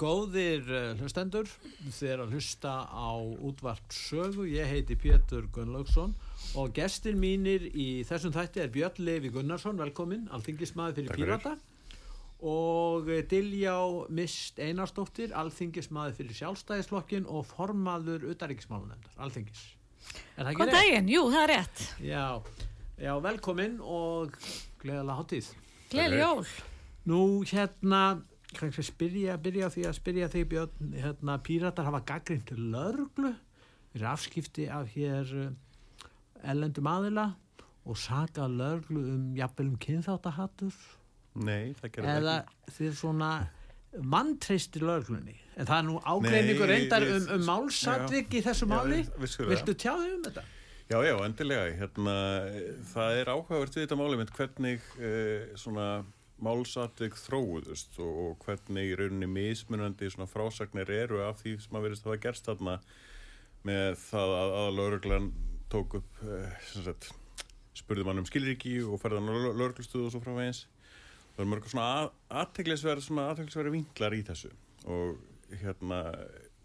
Góðir uh, hlustendur, þið er að hlusta á útvart sögu, ég heiti Pétur Gunnlaugsson og gestin mínir í þessum þætti er Björn Levi Gunnarsson, velkomin, alþingismæði fyrir Pírata og Diljá Mist Einarstóttir, alþingismæði fyrir sjálfstæðisflokkin og formaður utaríkismálunendar, alþingis. Er það ekki rétt? Góð daginn, jú, það er rétt. Já, já velkomin og gleðilega hátíð. Gleðilega jól. Nú hérna kannski spyrja, byrja því að spyrja því björn, hérna, píratar hafa gaggrind lörglu við erum afskipti af hér ellendum eh, aðila og saga lörglu um jafnvel um kynþáttahattur Nei, það ekki eða því svona manntreistir lörglunni en það er nú ágreiningur reyndar um, um málsatvik í þessu máli. viltu tjáðu um þetta? Já, já, endilega. Hérna, það er áhugavert við þetta máli hvernig uh, svona málsatveik þróuðust og, hvernig í rauninni mismunandi frásagnir eru af því sem að verðist að það gerst þarna með það að aðalauruglan tók upp eh, sagt, spurði mann um skilriki og ferði hann á lauruglustuðu og svo frá vegins það er mörg svona aðteglisverði vinklar í þessu og hérna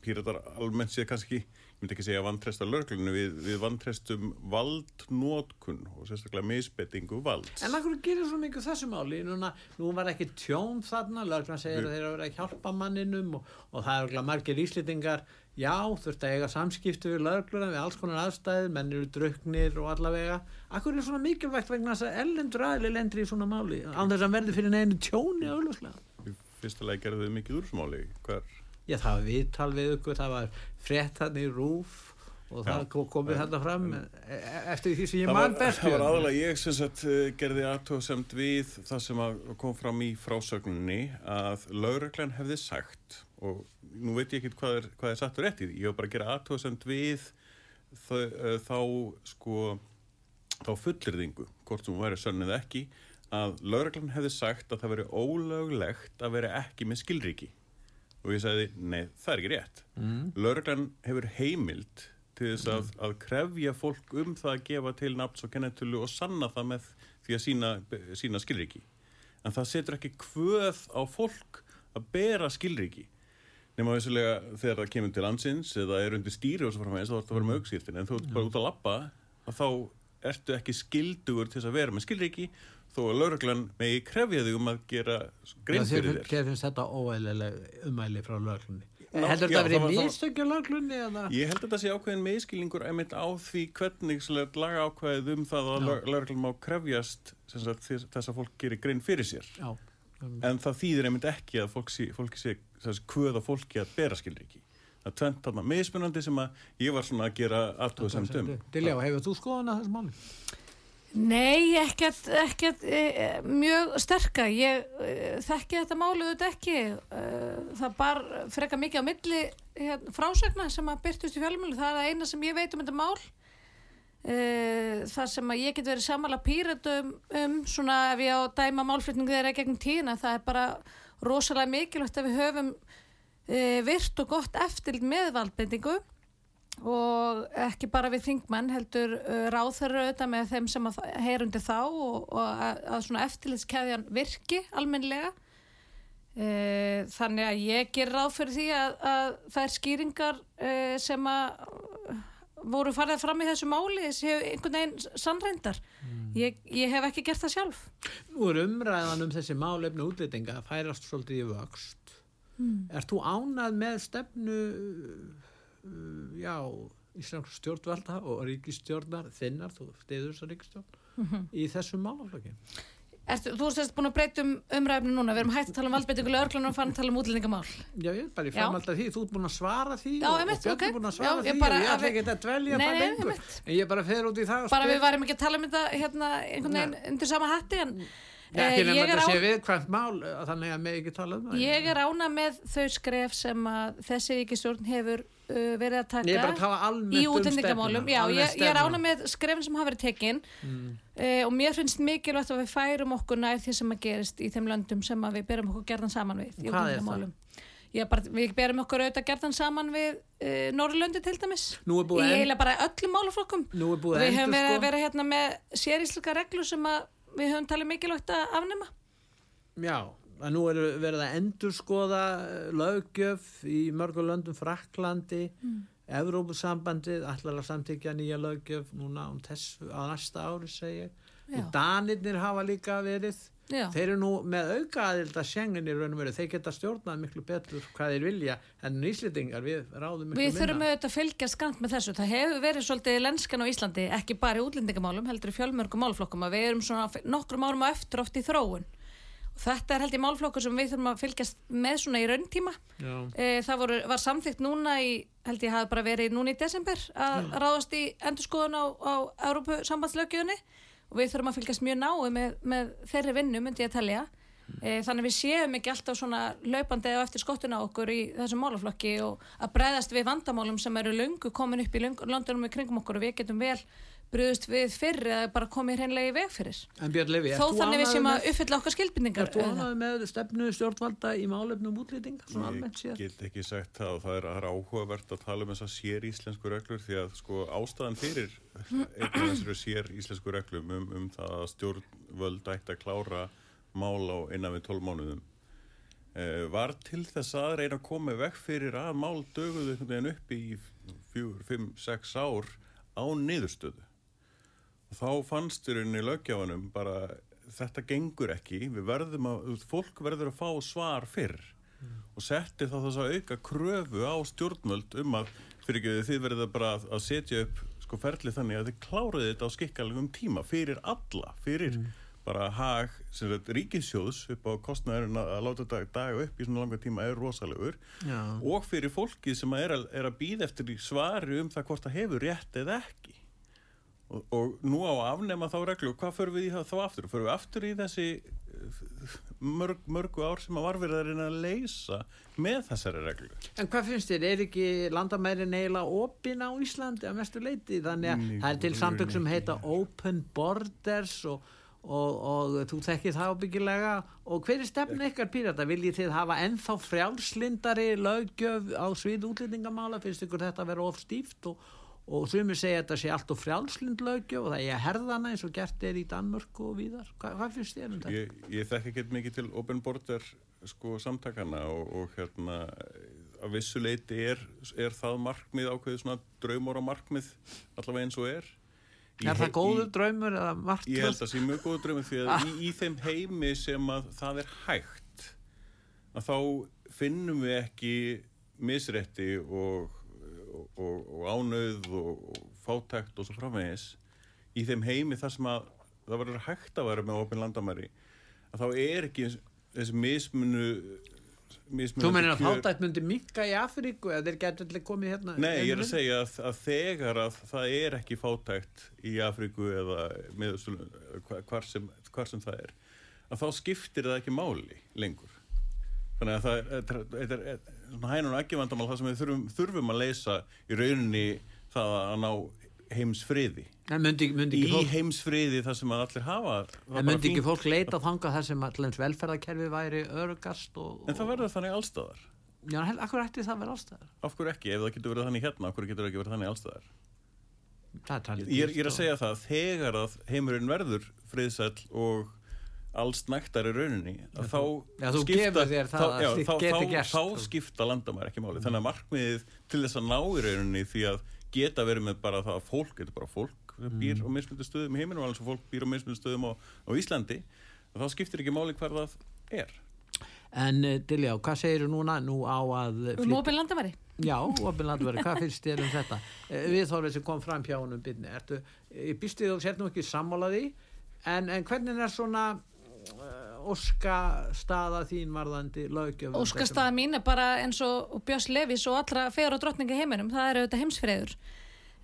pýratar almennt séð kannski myndi ekki segja vantresta lörglunni við, við vantrestum valdnótkun og sérstaklega misbettingu vald En hvað gerir svo mikið þessu máli? Núna, nú var ekki tjón þarna lörglann segir að þeir eru að hjálpa manninum og, og það eru margir íslitingar já, þurft að eiga samskipti við lörgluna við alls konar aðstæðir, menn eru drauknir og allavega, akkur er svona mikilvægt vegna þess að ellendur aðli lendri í svona máli án þess að verði fyrir neinu tjóni auðvitað Fyrstulega gerðu þið mikið úrsmáli hver Já, það var viðtal við ykkur, það var frett hann í rúf og það Já, komið þetta fram. E, e, eftir því sem ég mann best Það var aðalega ég sem sagt eh, gerði aðtóðsemt við það sem kom fram í frásögninni að lauröklann hefði sagt og nú veit ég ekki hvað er, hvað er satt og rétt í því, ég var bara að gera aðtóðsemt við þau, uh, þá sko þá fullirðingu, hvort hún væri sönn eða ekki að lauröklann hefði sagt að það veri ólöglegt að veri ekki með skilriki og ég sagði, nei, það er ekki rétt. Mm. Lörglann hefur heimild til þess að, mm. að krefja fólk um það að gefa til nafns og kennetölu og sanna það með því að sína, sína skilriki en það setur ekki hvöð á fólk að bera skilriki nema þessulega þegar það kemur til landsins eða er undir stýri og svo framvegis þá er þetta að vera með aukskýrtin en þú ert bara út að lappa að þá ertu ekki skildugur til þess að vera með skilriki þó að lauruglan megi krefja þig um að gera grein fyrir þér. Þegar finnst þetta óæðilega umæli frá lauruglunni? Heldur þetta að vera místökja lauruglunni? Ég held að þetta sé ákveðin meðskilningur einmitt á því hvernig laga ákveðið um það að lauruglan má krefjast þess að fólk gerir grein fyrir sér. Já. En það þýðir einmitt ekki að fólki sé, sé hvöða fólki að bera skilriki. Það er tvent þarna meðspunandi sem að ég var svona að gera aftöðu samt um. Diljá, hefur þú skoðan að þessu máli? Nei, ekkert, ekkert e, mjög sterka. Ég e, þekki þetta málu auðvitað ekki. E, það bar freka mikið á milli hérna, frásögna sem að byrtust í fjölmjölu. Það er það eina sem ég veit um þetta mál. Það sem að ég get verið samála pýratum um, svona ef ég á dæma málflutningu þeirra gegnum tíðina, það er bara rosalega mikilvægt að við höfum virt og gott eftirl með valdbendingu og ekki bara við þingmann heldur uh, ráþarra auðvitað með þeim sem heyrundi þá og, og að, svona eftirlitskæðjan virki almenlega e, þannig að ég ger ráð fyrir því að, að það er skýringar e, sem að voru farið fram í þessu máli þessi einhvern veginn sannreindar mm. ég, ég hef ekki gert það sjálf Nú er umræðan um þessi málefni útlýtinga að færast svolítið í vöxt mm. Er þú ánað með stefnu uh, já, Íslands stjórnvalda og ríkistjórnar þinnar, þú stiður þessar ríkistjórn mm -hmm. í þessum málaflöki Ertu, þú sérst búin að breyta um umræfni núna, við erum hægt að tala um valdbeitingu lögurklunum og fann að tala um útlendingamál. Já, ég er bara í framhald af því, þú ert búin að svara því Já, og, og Björn ok. er búin að svara Já, því bara- og ég að ætla ekki að dvelja Nei, það nei, einmitt. en ég bara fer út í það Bara við varum ekki að tala um þetta hérna einhvern veginn undir sama hatti en Nei, eh, ekki er þetta á, sé viðkvæmt mál eh, þannig að mig ekki tala um það ég er ána með þau skref sem að þessi ríkistjórn hefur verið að taka Ég er bara að tala almennt í um útlendingamálum. Já, ég, ég er ána með skrefin sem hafa verið tekin Mm. uh, og mér finnst mikilvægt að við færum okkur nær því sem að gerist í þeim löndum sem að við berum okkur gerðan saman við í útlendingamálum. Bara, við berum okkur auðvitað gerðan saman við uh, Norrlöndi til dæmis. Í að eiginlega bara öllum búið við að höfum verið að endur vera hérna með sérísluka reglur sem að við höfum talið mikilvægt að afnema. Já, að nú er verið að endurskoða eh, löggjöf í mörgum löndum Fraklandi, mm. Evrópusambandið, ætlar að samtíkja nýja löggjöf núna um þessu á næsta ári segja. Og Danirnir hafa líka verið, Já. þeir eru nú með auka aðild að veru, þeir geta stjórnað miklu betur hvað þeir vilja en nýslitingar við ráðum miklu Við þurfum minna. auðvitað að fylgja skant með þessu. Það hefur verið svolítið lenskan á Íslandi, ekki bara í útlendingamálum, heldur í fjölmörgum málflokkum að við erum svona nokkrum árum á eftir oft í þróun. Þetta er held ég málflokkur sem við þurfum að fylgjast með svona í rauntíma. Já. E, það voru, var samþygt núna í, held ég hafi bara verið núna í desember að ráðast í endurskoðun á, á Európu sambandslögjöfunni og við þurfum að fylgjast mjög náu með, með þeirri vinnu myndi ég að telja. E, þannig að við séum ekki alltaf svona laupandi og eftir skottuna okkur í þessum málaflokki og að bregðast við vandamálum sem eru löngu komin upp í löndunum í kringum okkur og við getum vel brugðust við fyrr eða bara komið hreinlega í veg fyrir. En Björn Levi, Þó þannig við séum að uppfylla okkar skilbindingar. Er þú ánægð með stefnu stjórnvalda í málefnum útlýtinga, svona almennt Ég get ekki sagt það og það er, er áhugavert að tala um þessar sér íslensku reglur því að sko ástæðan fyrir einn af þessari sér íslensku reglum um, um það að stjórnvöld ætti að klára mál á innan við 12 mánuðum eh, var til þess að reyna að koma veg fyrir að mál döguðu upp í 4, 5, 6 ár á niðurstöðu og þá fannst í rauninni löggjáfanum bara þetta gengur ekki, við verðum að fólk verður að fá svar fyrr. Og setti þá þess að auka kröfu á stjórnvöld um að fyrir ekki þið verður bara að, setja upp sko ferli þannig að þið kláruðu þetta á skikkalegum tíma fyrir alla, fyrir bara hag sem sagt ríkissjóðs upp á kostnæðurinn að, láta þetta daga upp í svona langa tíma er rosalegur. Já. og fyrir fólkið sem er að, er að býða eftir svari um það hvort það hefur rétt eða ekki og, og nú á að afnema þá reglu hvað förum við þá aftur? Förum við aftur í þessi eh, mörg, mörgu ár sem að var verið að reyna að leysa með þessari reglu? En hvað finnst þér, er ekki landamærin eiginlega opin á Íslandi að mestu leiti? Þannig að það er til samtök sem heita Open Borders og, og, og þú þekkir það ábyggilega og hver er stefnu ykkar pírata? Viljið þið hafa ennþá frjálslindari löggjöf á svið útlendingamála? Finnst ykkur þetta að vera of stíft og, og sumir segja að þetta sé allt of frjálslind löggjöf og það er að herðana eins og gert er í Danmörku og víðar. Hva, hvað finnst þér um þetta? Ég, ég þekk ekki mikið til Open Border sko samtakana og, og hérna að vissu leiti er, er það markmið ákveðið svona draumóra markmið allavega eins og er. Í Er það góður í- draumur eða margt? Ég held að það sé mjög góð draumur því að í, í þeim heimi sem að það er hægt að þá finnum við ekki misrætti og, og, og, ánauð og, fátækt og svo framvegis í þeim heimi þar sem að það verður hægt að vera með opin landamæri að þá er ekki þessi mismunu Þú meinir að fátækt myndi minka í Afríku eða þeir getur allir komið hérna Nei, ég er að segja að, að þegar að það er ekki fátækt í Afríku eða með, hvar, sem, hvar sem það er að þá skiptir það ekki máli lengur þannig að það er, er, er, hænun og ekki vandamál það sem við þurfum, þurfum að leysa í rauninni það að ná heimsfriði. Myndi, myndi, í fólk, heimsfriði það sem að allir hafa það en myndi ekki fólk leita þanga þar sem allins velferðarkerfi væri örugast og... en það verður þannig allstaðar Já, akkur ætti það að vera allstæðar? af hverju ekki, ef það getur verið þannig hérna af hverju getur það ekki verið þannig Það talið ég ég er að segja það að þegar að heimurinn verður friðsæll og alls nægtar í rauninni að þá Já, þú gefur þér það þá, að já, þá, þá, þá skipta landamæri ekki máli þannig að markmiðið til þess að ná í rauninni því að geta verið með bara það að fólk þetta er bara fólk sem Mm. býr á mismundu stöðum í heiminum alveg sem fólk býr á mismundu stöðum á, á Íslandi þá skiptir ekki máli hver það er En uh, Dilja, hvað segir þú núna nú á að Um opin landamæri. Já, opin landveri, hvað finnst þér um þetta? Eh, Við þorfið sem kom fram hjá honum byrni, ertu, ég býst við þú sér nú ekki sammálaði, en, en hvernig er svona, óska staða þín varðandi lögjöf Óskastaða mín er bara eins og Björns Levís og allra fegur og drottninga heiminum, það er auðvitað heimsfriður.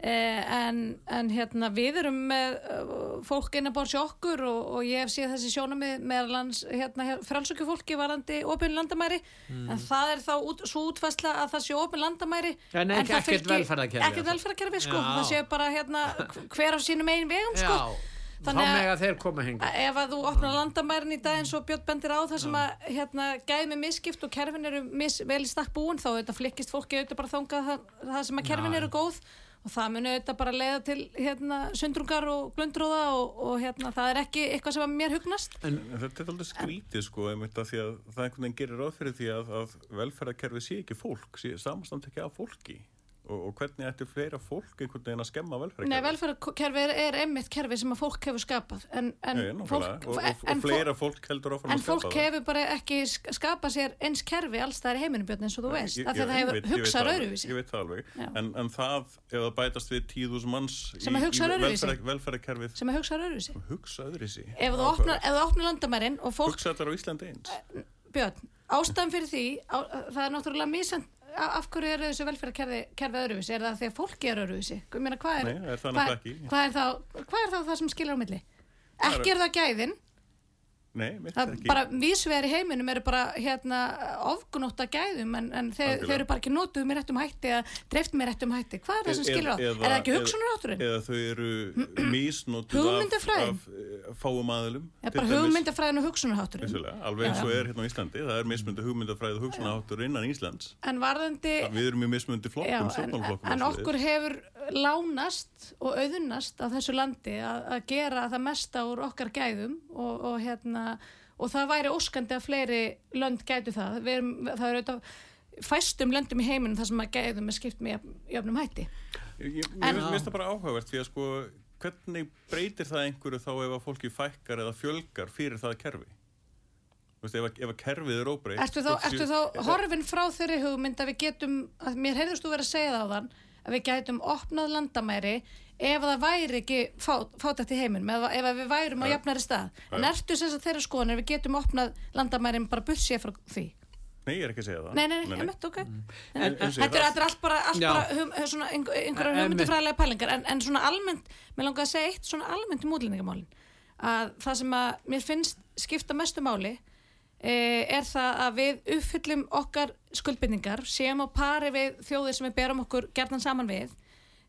Eh, en, en hérna við erum með uh, fólk inn að borða sér okkur og, og ég hef séð þessi sjónum með hérna, frálsökju fólki varandi opin landamæri. En það er þá út, svo útfæsla að það sé opin landamæri Mm. En ekki- það ekkert fylgi- velferðarkerfi, ekkert velferðarkerfi sko, það sé bara hérna hver á sínum einn vegum sko. Já, Þannig að- mega þeir koma hengi ef að þú opnar landamærin í dag eins og Björn bendir á það sem að hérna, gæði með misskipt og kerfin eru mis, vel í stakk búin þá þetta flikkist fólki auðvitað bara þangað það, það sem að kerfin Já. eru góð. Og það muni auðvitað bara leiða til hérna, sundrungar og glundróða og, og hérna, það er ekki eitthvað sem að mér hugnast. En En Þetta er alveg skrítið sko, það einhvern veginn gerir ráð fyrir því að, að velferðarkerfi sé ekki fólk, sé samastand ekki af fólki og, og hvernig ættir fleira fólk einhvern veginn að skemma velferðarkerfi? Nei, velferðarkerfi er, er einmitt kerfi sem að fólk hefur skapað. En, en, Nei, nákvæmlega. og, og, en, fleira fólk heldur áfram En að skapa fólk það. hefur bara ekki sk- skapað sér eins kerfi alls það er heiminum björn eins og þú veist, af því að það hefur hugsað öðruvísi. Ég veit það alveg, en, en það ef það bætast við tíðús manns Sem að hugsa öðruvísi. sem að hugsa öðruvísi. Ef þú opnar, ef þú opnar landamærin og fólk hugsa þetta á Íslandi eins. Björn, ástæðan fyrir því á, það er náttúrulega mísand af hverju eru þessu velferðarkerfi kerfi öðruvísi? Er það því að fólki er öðruvísi? Er, er er hvað er þá það sem skilur á milli? Ekki er það gæðin Nei, mitt það ekki. bara vísvegar í heiminum eru bara hérna ofgunótt að gæðum en, en þeir, þeir eru bara ekki notuð með réttum hætti eða dreift með réttum hætti. Hvað er það sem Eð- skilur á? eða- Er það ekki eða- hugsunarátturinn? Eða þau eru mísnotuð af, af eh, fáum Já, til bara hugmyndafræðin og hugsunarátturinn Vissulega, alveg eins og er hérna á Íslandi það er mismundi hugmyndafræð og hugsunaháttur innan Íslands. En varðandi við erum í mismundi flokkum, stjórnmálflokkum en okkur hefur lánast og auðnast á þessu landi að, að gera það mesta úr okkar gæðum og, og, hérna, og það væri óskandi að fleiri lönd gætu það. Erum, það er auðvitað fæstum löndum í heiminum þar sem að gæðum er skipt með jöfn- jöfnum hætti. Ég, finnst það bara áhugavert því að sko hvernig breytir það einhverju þá ef að fólki fækkar eða fjölgar fyrir það kerfi Þú veist, ef, að, ef að kerfið er óbreytt Ertu þá, ertu þá horfin frá þeirri hugmynd að við getum, að mér heyrðust þú verið að segja það á þann, að við gætum opnað landamæri ef það væri ekki fá, fátækt í heiminum, ef, ef að við værum á Ja. jafnari stað. En Ja. ertu þess að þeirra skoðanir við getum opnað landamærin bara bussið frá því? Nei, ég er ekki að segja það Nei, nei, nei, einmitt, ok. En- En, en- þetta, er, þetta er allt bara, allt bara hum, svona einhver, einhverja En- hugmyndafræðilega pælingar, en, en svona almennt, mér langar að segja eitt svona almennt um útlendingamálin, að það sem að mér finnst skipta mestu máli e, er það að við uppfyllum okkar skuldbindningar, séum á pari við þjóðir sem við berum okkur gerðan saman við,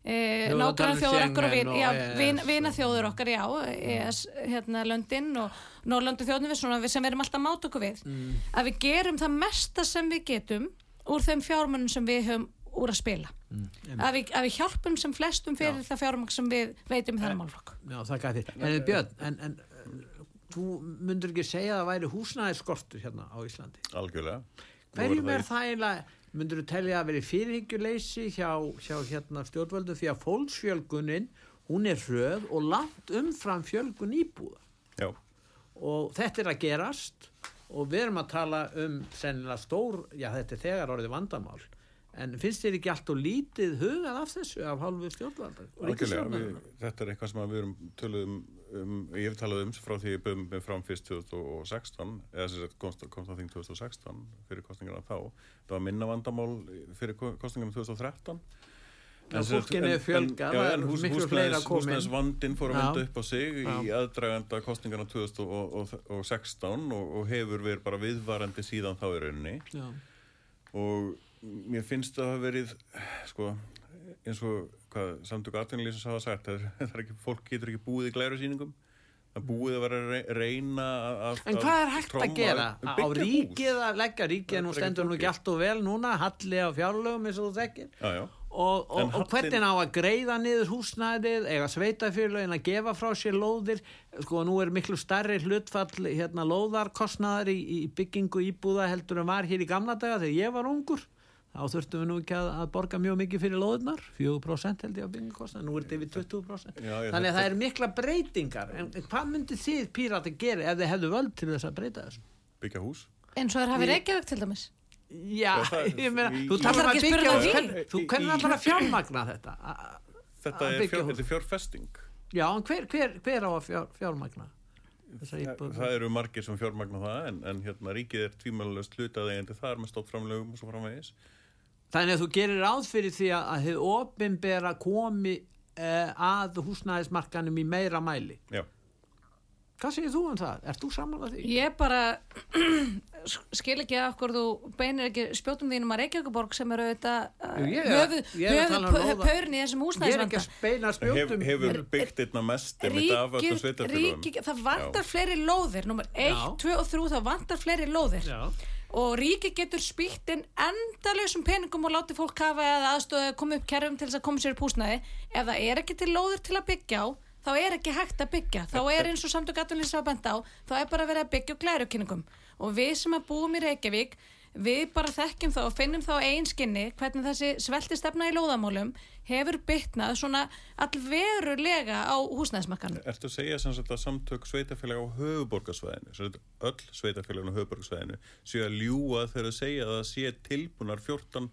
e, Þjóðarnir nákvæmlega þjóður okkar og vin, og já, vin, vina þjóður okkar, já, ES, hérna löndin og Norrlöndu þjóðnum við svona, við sem við erum alltaf að máta okkur við, Mm. að við gerum það mesta sem við getum úr þeim fjármunum sem við höfum úr að spila Mm. að, við, að við hjálpum sem flestum fyrir Já. það fjármagn sem við veitum þennan málflokk Já, það gæti. En Björn, en, en þú myndur ekki segja að það væri húsnæðiskortur hérna á Íslandi. Algjörlega Hverjum er það eiginlega, myndur þú telja að veri fyrirhyggjuleysi hjá, hjá hérna stjórnvöldu því að fólksfjölgunin, hún er hröð og langt umfram fjölgun íbúða. Já, Og þetta er að gerast og við erum að tala um sennilega stór, já þetta er þegar orðið vandamál. En finnst þér ekki allt og lítið hugað af þessu af hálfu stjórnvalda? algjörlega við, Þetta er eitthvað sem við erum töluðum um, ég hef talað um frá því ég byrjum með fram fyrst 2016 eða sem sagt komst, komst á þing 2016 fyrir kostningarna þá það var minna vandamál fyrir kostningarna 2013 En fólkinu er fjölgað, það er miklu fleira komin. Húsnæðisvandin fór að venda upp á sig í Já. aðdraganda kostningarna 2016 og, og hefur verið bara viðvarandi síðan þá í rauninni Já. og mér finnst það að hafa verið sko, eins og hvað samtök atvinnulísins hafa sagt það er, það er ekki, fólk getur ekki búið í glæru síningum það búið að vera að re- reyna að, En hvað er hægt að gera? Á byggja hús. ríkið að leggja ríkið, nú stendur nú ekki allt og vel núna, halli á fjárlögum eins og þú þekkir. já, já. Og, og, og hallinn- hvernig á að greiða niður húsnæðið, eiga sveitafélögin að gefa frá sér lóðir, sko nú er miklu starri hlutfall hérna lóðarkostnaðar í, í byggingu íbúða heldur en var hér í gamla daga þegar ég var ungur. Þá þurftum við nú ekki að, að borga mjög mikið fyrir lóðunar, 4% held ég á byggingukostnaðar, nú er þetta yfir 20%. Já, Þannig að þetta- það eru mikla breytingar, en hvað myndi þið pírati gera ef þið hefðu völd til þess að breyta þessu? byggja hús eins og þeir hafi Í- Reykjavík til dæmis Já, ég meina, í- þú talar um að ekki að byggja því? þú hvernig í- ætlar að fjármagna þetta A- a- þetta að er, fjár, hús? er fjárfesting já, en hver, hver, hver á að fjár, fjármagna það eru margir sem fjármagna það en, en hérna ríkið er tvímælulegst hlutað Þannig að þú gerir ráð fyrir því að, að þið opinbera komi uh, að húsnæðismarkanum í meira mæli. Já. Hvað segir þú um það? Ert þú saman að því? Ég bara skil ekki að okkur þú beinir ekki spjótum þínum að Reykjavíkuborg sem eru auðvitað er- höfuð er um pörn í þessum Ég er ekki að Hef, spjótum. hefur byggt einna mest einmitt af öllum sveitarfélagum. það vantar fleiri lóðir nummer 1, Já. 2 og 3 það vantar fleiri lóðir Já. Og ríki getur spýtt inn endalausum peningum og látið fólk hafa eða aðstöðu að koma upp kerfum til þess að koma sér upp húsnæði ef það er ekki til lóðir til að byggja á þá er ekki hægt að byggja. Þá er eins og samtök aðtunlýs að benda á þá er bara verið að byggja á glærukynningum. Og við sem að búum í Reykjavík við bara þekkjum þá og finnum þá einskinni hvernig þessi svelti stefna í lóðamálum hefur bytnað svona allverulega á húsnæðismakkanum Ertu að segja sem sagt að samtök sveitafélag á höfuborgarsvæðinu, sem sagt öll sveitafélagun á höfuborgarsvæðinu, séu að ljúa þegar að segja að það sé tilbúnar 14,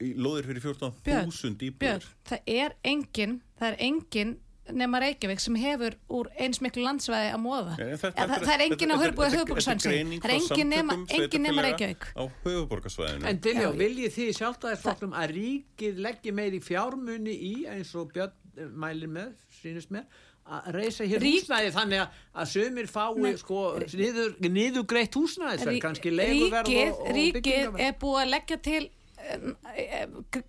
í- lóðir fyrir 14.000 Björn, íbúður. það er engin það er engin nema Reykjavík sem hefur úr eins miklu landsvæði að móða þetta- það, þetta- það er engin á höfuborgarsvæðinu er það er engin nema, engin nema Reykjavík á höfuborgarsvæðinu. En Diljó, Já. viljið þið sjálfstæðisflokknum að ríkið leggji meiri fjármunni í eins og Björn eh, mælir með, sínist mér, að reysa hér Rík- húsnæði þannig að, að sömur fái sko niður, niður greitt húsnæði, Rí- kannski leiguverð ríkið, og, og ríkið byggingaverð. er búið að leggja til er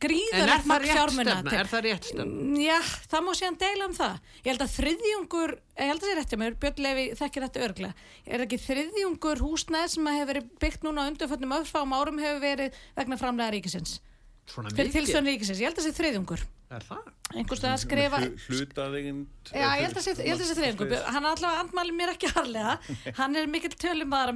gríðar það rétt stefna? Er það rétt stefna? Já, það má síðan deila um það. Ég held að þriðjungur, ég held að það sé rétt mér Björn Levi þekkir þetta örglega er ekki þriðjungur húsnæð sem hefur verið byggt núna á undanföllum öfsfáum árum hefur verið vegna framlega ríkisins? Fyrir tilsvön ríkisins, ég held að það sé þriðjungur. Er það? einhvers veginn að skrifa Hlutaðegnd. Já, ég held að sé- ég held að það sé þriðjungur. Hann er allavega andmæli mér ekki harlega hann er mikill tölumæðar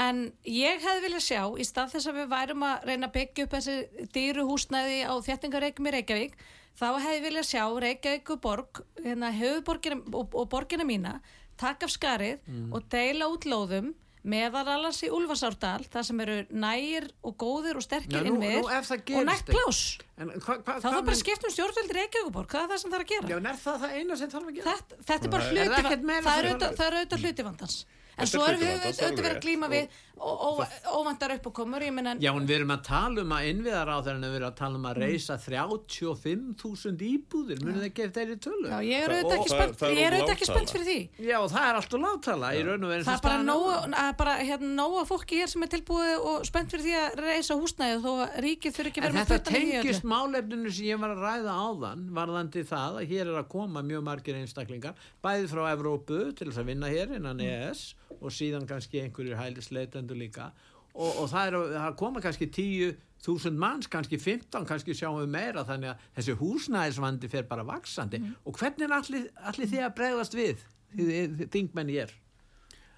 en ég hefði viljað sjá í stað þess að við værum að reyna að byggja upp þessi dýru húsnæði á þéttingareikum í Reykjavík þá hefði viljað sjá Reykjavík og borg hérna, höfuborgina og, og borgina mína taka af skarið og deila út lóðum meðal alans í Úlfarsárdal það sem eru nægir og góðir og sterkir innviðir það og nægt plás þá þarf bara að skipta um stjórnvöldi Reykjavíkuborg hvað er það sem það er að gera? Já, er það það eina sem þarf að gera? þetta, þetta er bara hluti það það er sem- auðvitað- það er auðvitað hluti vandans en svo erum við auðvitað verið að rétt. við óvandar meina Já, en við erum að tala um að innviðar á þeirra við erum að tala um að reysa 35.000 íbúðir, munið ekki eftir þeirri tölu? já, ég er auðvitað ekki spennt ég er auðvitað ekki spennt fyrir því. Já, það er alltaf látala í raun og veru það er bara nóg, að bara, hérna, fólki hér sem er tilbúið og spennt fyrir því að reysa húsnæði þó að ríkið þurfi ekki vera með þetta tengist málefninu sem ég var að ræða áðan varðandi það að hér er að koma mjög margir einstaklingar, bæði frá Evrópu til þess að vinna hér innan ES og síðan kannski einhverjir hælisleitendur líka og, og það er að það koma kannski 10.000 manns, kannski 15, kannski sjáum við meira þannig að þessi húsnæðisvandi fer bara vaksandi og hvernig er allir, allir þið að bregðast við, þið, þið, þingmenn hér?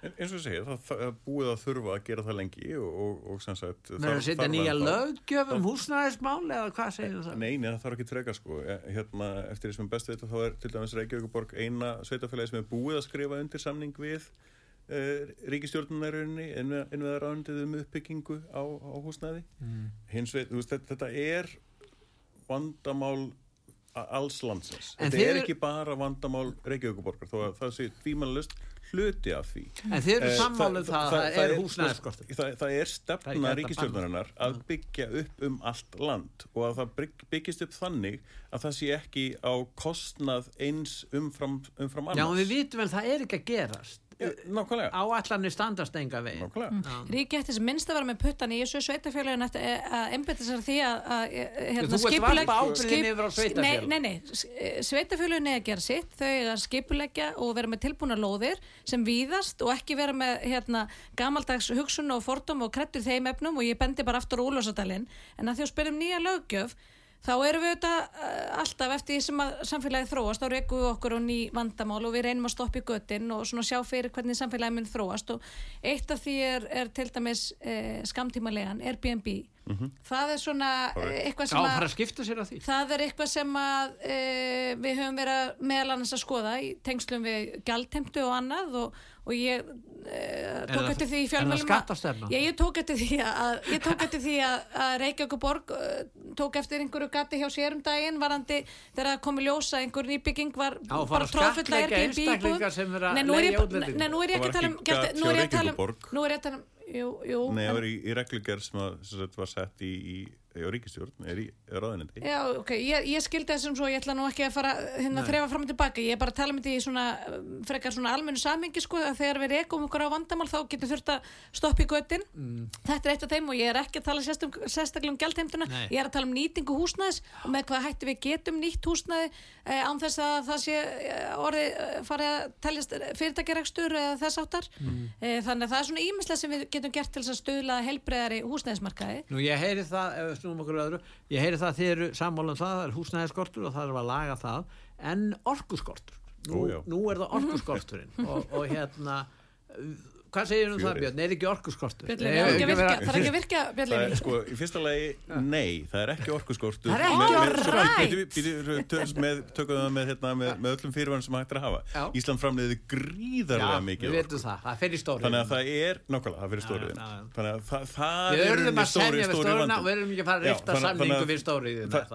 En eins og ég segja, það, það er búið að þurfa að gera það lengi og, og, og sem sagt... Með að setja nýja löggjöf um húsnæðismál eða hvað segir það? Nei, nei, það þarf ekki freka sko. Eh, Hérna, eftir því sem er best við þetta, þá er til dæmis Reykjavíkuborg eina sveitafélagi sem er búið að skrifa undir samning við uh, ríkistjórnunarunni innveðar ánundið um uppbyggingu á, á húsnæði. Mm. Hins veit, veist, þetta, þetta er vandamál alls landsins. En þetta er ekki bara vandamál Reykjavíkuborgar, þó að það sé tvímannlust hluti af því. En þið eru Eh, sammáluð um það, það, það er sko, húsnæðiskortur. það, það er stefna að ríkistjórnarinnar að byggja upp um allt land og að það bygg- byggist upp þannig að það sé ekki á kostnað eins umfram, umfram annars. Já, en við vitum en það er ekki að gerast. Áallanir standast enga veginn. nákvæmlega. Ríki ætti sem minnst að vera með puttan í þessu sveitafélagin ætti að einbetta sér því að, að hérna, ábyrgðinni yfir á sveitarfélög. Nei, nei, nei, sveitafélagin er að gera sitt þau er að skipuleggja og vera með tilbúna lóðir sem víðast og ekki vera með hérna, gamaldags hugsun og fordóm og krettur þeim efnum og ég bendi bara aftur á Úlfarsadalinn en að því að spyrjum nýja löggjöf þá erum við auðvitað uh, alltaf eftir því sem að samfélagið þróast, þá rekum við okkur á ný vandamál og við reynum að stoppa í göttin og svona sjá fyrir hvernig samfélagið mun þróast. Og eitt af því er, er til dæmis eh, skamtímalegan, Airbnb það er svona eh, eitthvað Já, sem að fara að skipta sér að því. Það er eitthvað sem að e, við höfum verið að meðal annars að skoða í tengslum við gjaldheimtu og annað og, og ég e, tók það- eftir því í er það fjölmjölum skattastefna? ég, ég tók eftir því að, ég tók eftir því að, að Reykjavík borg uh, tók eftir einhverju gati hjá sér um daginn varandi þegar það kom í ljósa einhver nýbygging var Já, bara að tróðfull að sem að er. Nei, nú er ég Það ekki að var tala um ekki er að tala um Reykjavíkurborg. nú er ég að tala um jú, jú, Nei, það var í, í reglugerð sem, að, sem var sett í, í, í ríkistjórn, er í ráðinandi. Já, ok, ég, ég skildi þessum svo, ég ætla nú ekki að fara hérna að þrefa fram og tilbaka, ég er bara að tala um þetta í svona, frekar svona almennu samhengi sko, að þegar við rekum okkur á vandamál þá getur þurft að stoppa í göttin þetta er eitt af þeim og ég er ekki að tala sérstum, sérstaklega um gjaldheimtuna, Nei. ég er að tala um nýtingu húsnæðis og með hvað hætti við getum nýtt húsnæði eh, án þess að það sé eh, orðið eh, farið að teljast fyrirtækjarekstur eða þess áttar eh, þannig að það er svona ímislega sem við getum gert til að stöðla helbreiðari húsnæðismarkaði. Nú ég heyri það, við snúum okkur öðru, ég heyri það að þið eru sammála um það, það er húsnæðiskortur og það er að laga það, en orkuskortur. Nú, Ó, nú er það orkuskorturinn. Og, og hérna, hvað segir um það. Björn? Er ekki orkuskortur? Björn það er ekki að virka- það er ekki að virka Björn Það Leifur. sko, í fyrsta lagi, nei, það er ekki orkuskortur. Það er ekki orkuskortur. Með- Tökum það með, hérna, með, með öllum fyrirvæðan sem hægt er að hafa. Já. Ísland framleiði gríðarlega Já, mikið við það, það í stóri. Þannig að það er, nákvæmlega, það fyrir já. Þannig að það, það Við er við stóri stóruna vandinn. og við verðum ekki að fara að rifta samningu við það-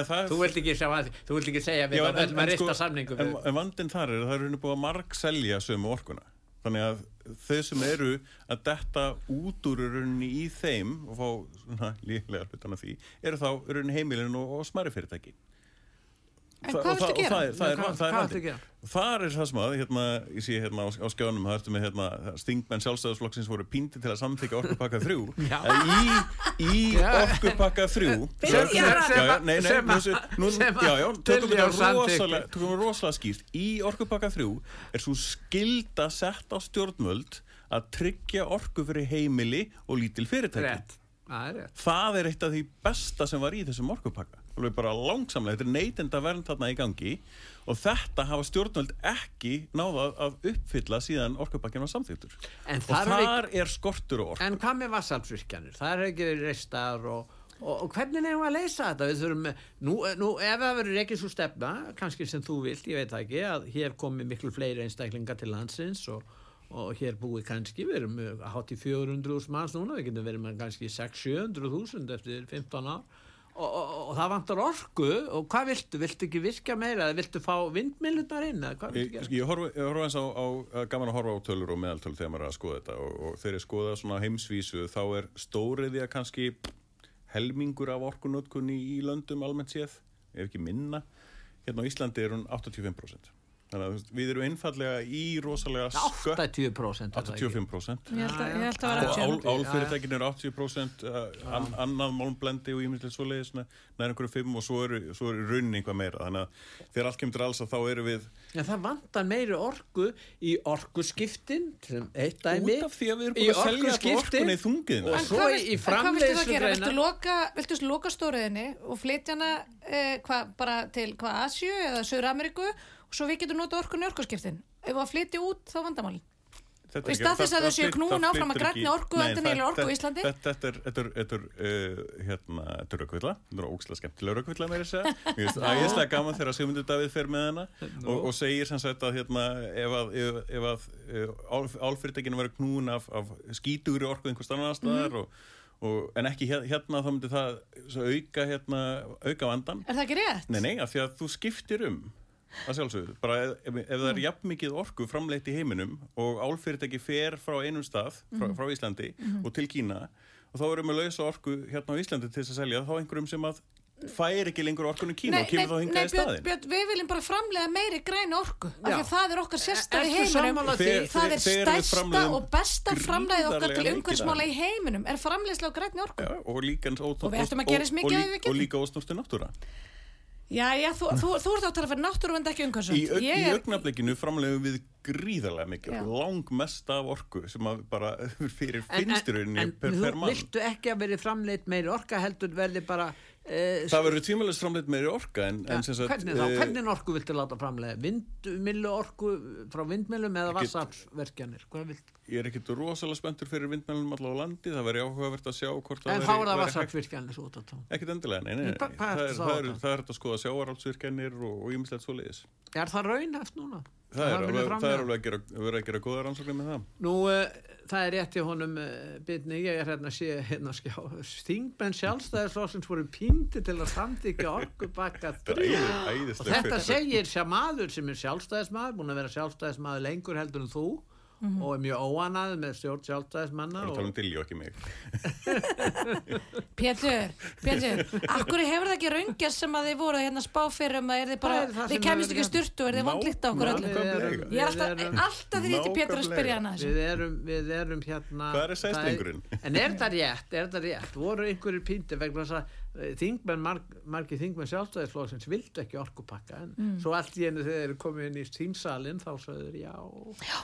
ef það- Þú vilt ekki, sjá, þú vilt ekki segja við Já, að við rifta sko, samningu en, við en vandinn þar er að það er rauninni búið að marg selja sömu orkuna þannig að þau sem eru að detta út úr rauninni í þeim og fá svona líklega hlutan af því eru þá rauninni heimilin og, og smæri fyrirtæki En hvað og það- og gera? það er- það er- Hvað- það er er það sem að hérna, ég sé hérna á, á skjánum það ertu með hérna, stingmenn sjálfstæðisflokksins voru píndi til að samþykja orkupakka þrjú. Já. Að í, í orkupakka þrjú Sem- nú, sem- já, já, tökum við rosalega, tökum við rosalega skýrt. Í orkupakka þrjú er svo skilda sett á stjórnvöld að tryggja orku fyrir heimili og lítil fyrirtæki. Rétt, það er rétt. Það er eitt af því besta sem var í þessum orkupakka alveg bara langsamlega, þetta er neytenda vernd þarna í gangi og þetta hafa stjórnvöld ekki náða að uppfylla síðan orkupakkin var samþýttur og þar er skortur og orku En hvað með vassalsvirkjanir? Það er ekki reistar og, og, og hvernig nefnum við að leysa þetta? Við þurfum, nú, nú ef það verður ekki svo stefna, kannski sem þú vilt, ég veit ekki, að hér komi miklu fleiri einstaklingar til landsins og, og hér búið kannski, við erum með hátt í 400.000 manns núna, við getum verið með kannski 600-700.000 eftir 15 ár. Og, og, og það vantar orku og hvað viltu? Viltu ekki virka meira eða viltu fá vindmillunar inn eða hvað viltu Ég, gera? ég horfa, eins á, á gaman að horfa á tölur og meðaltölu þegar maður er að skoða þetta og, og þegar ég skoða svona heimsvísu þá er stóriðja kannski helmingur af orkunotkunni í löndum almennt séð, ef ekki minna hérna á Íslandi er hún 85% þannig að við erum einfallega í rosalega skött 80% er það ekki? 85% Ég held að, ég held að og ál, álfyrirtækin eru 80% uh, an, annað málmblendi og ímyndilegt svoleiðis nær einhverju fimm og svo eru, svo eru raunin eitthvað meira. Þannig að þegar allt kemur til alls að þá eru við Já, það vantar meiri orku í orkuskiptin sem eitt dæmi. Út af því að við erum í búin að selja alltaf orkuskiptin. orkunni í þungiðina og svo í, loka, viltu loka stóriðinni og flytja hana eh, hva, bara til hvað Asju eða Söður Ameríku og svo við getum nota orkunni í orkuskiptin ef við að flytja út þá vandamálin. Þetta Og í er stað þess að það- þau séu það knúin áfram að ekki- orku, það- orku þetta- Íslandi? þetta- Þetta er- þetta er- þetta er hérna, þetta er raukvilla þetta er ógslag skemmtilega raukvilla meira að segja. Mér gaman þegar Sigmundur Davíð fer með hana og, og segir sem sagt að hérna, ef að, ef, ef að uh, álfyrirtekinu verður knúin af, af skítugri orku einhvers annar staðar Mhm. og, og, en ekki hér- hérna þá myndi það auka, hérna, auka vandan Er það ekki rétt? Nei, nei, af því að þú skiptir um að sjálfsögðu, bara ef, ef það Mm. er jafn mikið orku framleitt í heiminum og álfyrirtæki fer frá einum stað frá, Mm. frá Íslandi Mm-hmm. og til Kína og þá erum við lausa orku hérna á Íslandi til þess að selja þá einhverjum sem að fær ekki lengur orkunni Kína og kemur þá hingað í Björn, staðin Björn, við viljum bara framlega meiri græni orku af því að það er okkar sérstæði Ertu heiminum? Þegar- það er stærsta og besta framleið okkar til umhverfsmála í heiminum er framleiðsla á græni orku Já, og líka Og og, og líka ósnústu náttúra Já, já, þú, þú, þú ert á að tala fyrir náttúruvend ekki í, umhverfsvend aug- í Ég er, augnablikinu framleiðum við gríðarlega mikið Já. langmest af orku sem að bara fyrir en, en, finnsturinn en per, þú per mann viltu ekki að verið framleitt meiri orka heldur verði bara Eh, Það verður tímalist framleitt meiri orka en, Ja, en sem sagt, hvernig þá? eh, Hvernig orku viltu láta framlega? Vindmilu orku frá vindmilum eða vassafsverkjanir? Hvað vilt? Ég er ekkit rosalega spenntur fyrir vindmælunum allavega á landi, það væri áhugavert að sjá hvort En það þá er það væri hægt vassafsverkjanir svo þá. Ekkert endilega, nei, nei, En nei. það, ertu er, það, að er, það er hægt að skoða sjáarhaldsvirkjanir og, og ímislegt svo leiðis. Er það raunhæft núna? Það, er alveg, það alveg að gera, vera að gera góða rannsóknir með það. Nú, uh, það er rétt í honum uh, bitni, ég er hérna að sé hérna að skjá Stingmenn sjálfstæðisflóksins voru píndi til að samtíkja orkubakka Það er þrjú æði- og æðisleg þetta segir sér maður sem er sjálfstæðismadur búin að vera sjálfstæðismadur lengur heldur en þú og er mjög óanað með stjórn sjálfstæðismanna er og tala um Dilljó, ekki mig. Pétur, Pétur, akkur hefur það ekki raungjast sem að þið voru hérna að spá fyrir um að er þið bara, þið kemist ekki styrtu og er þið vant líkt á okkur öllum. Ég er alltaf, alltaf því þetta Pétur að spyrja hana þessu. Við erum, við erum hérna Hvað er er- En er það rétt, er það rétt voru einhverjir pínti vegna þess að þingmenn, marg, margir þingmenn sjálfstæðisflóksins vildu ekki orkupakka en Mm. svo allt í einu þegar þeir eru komið inn í þingsalinn þá sögður já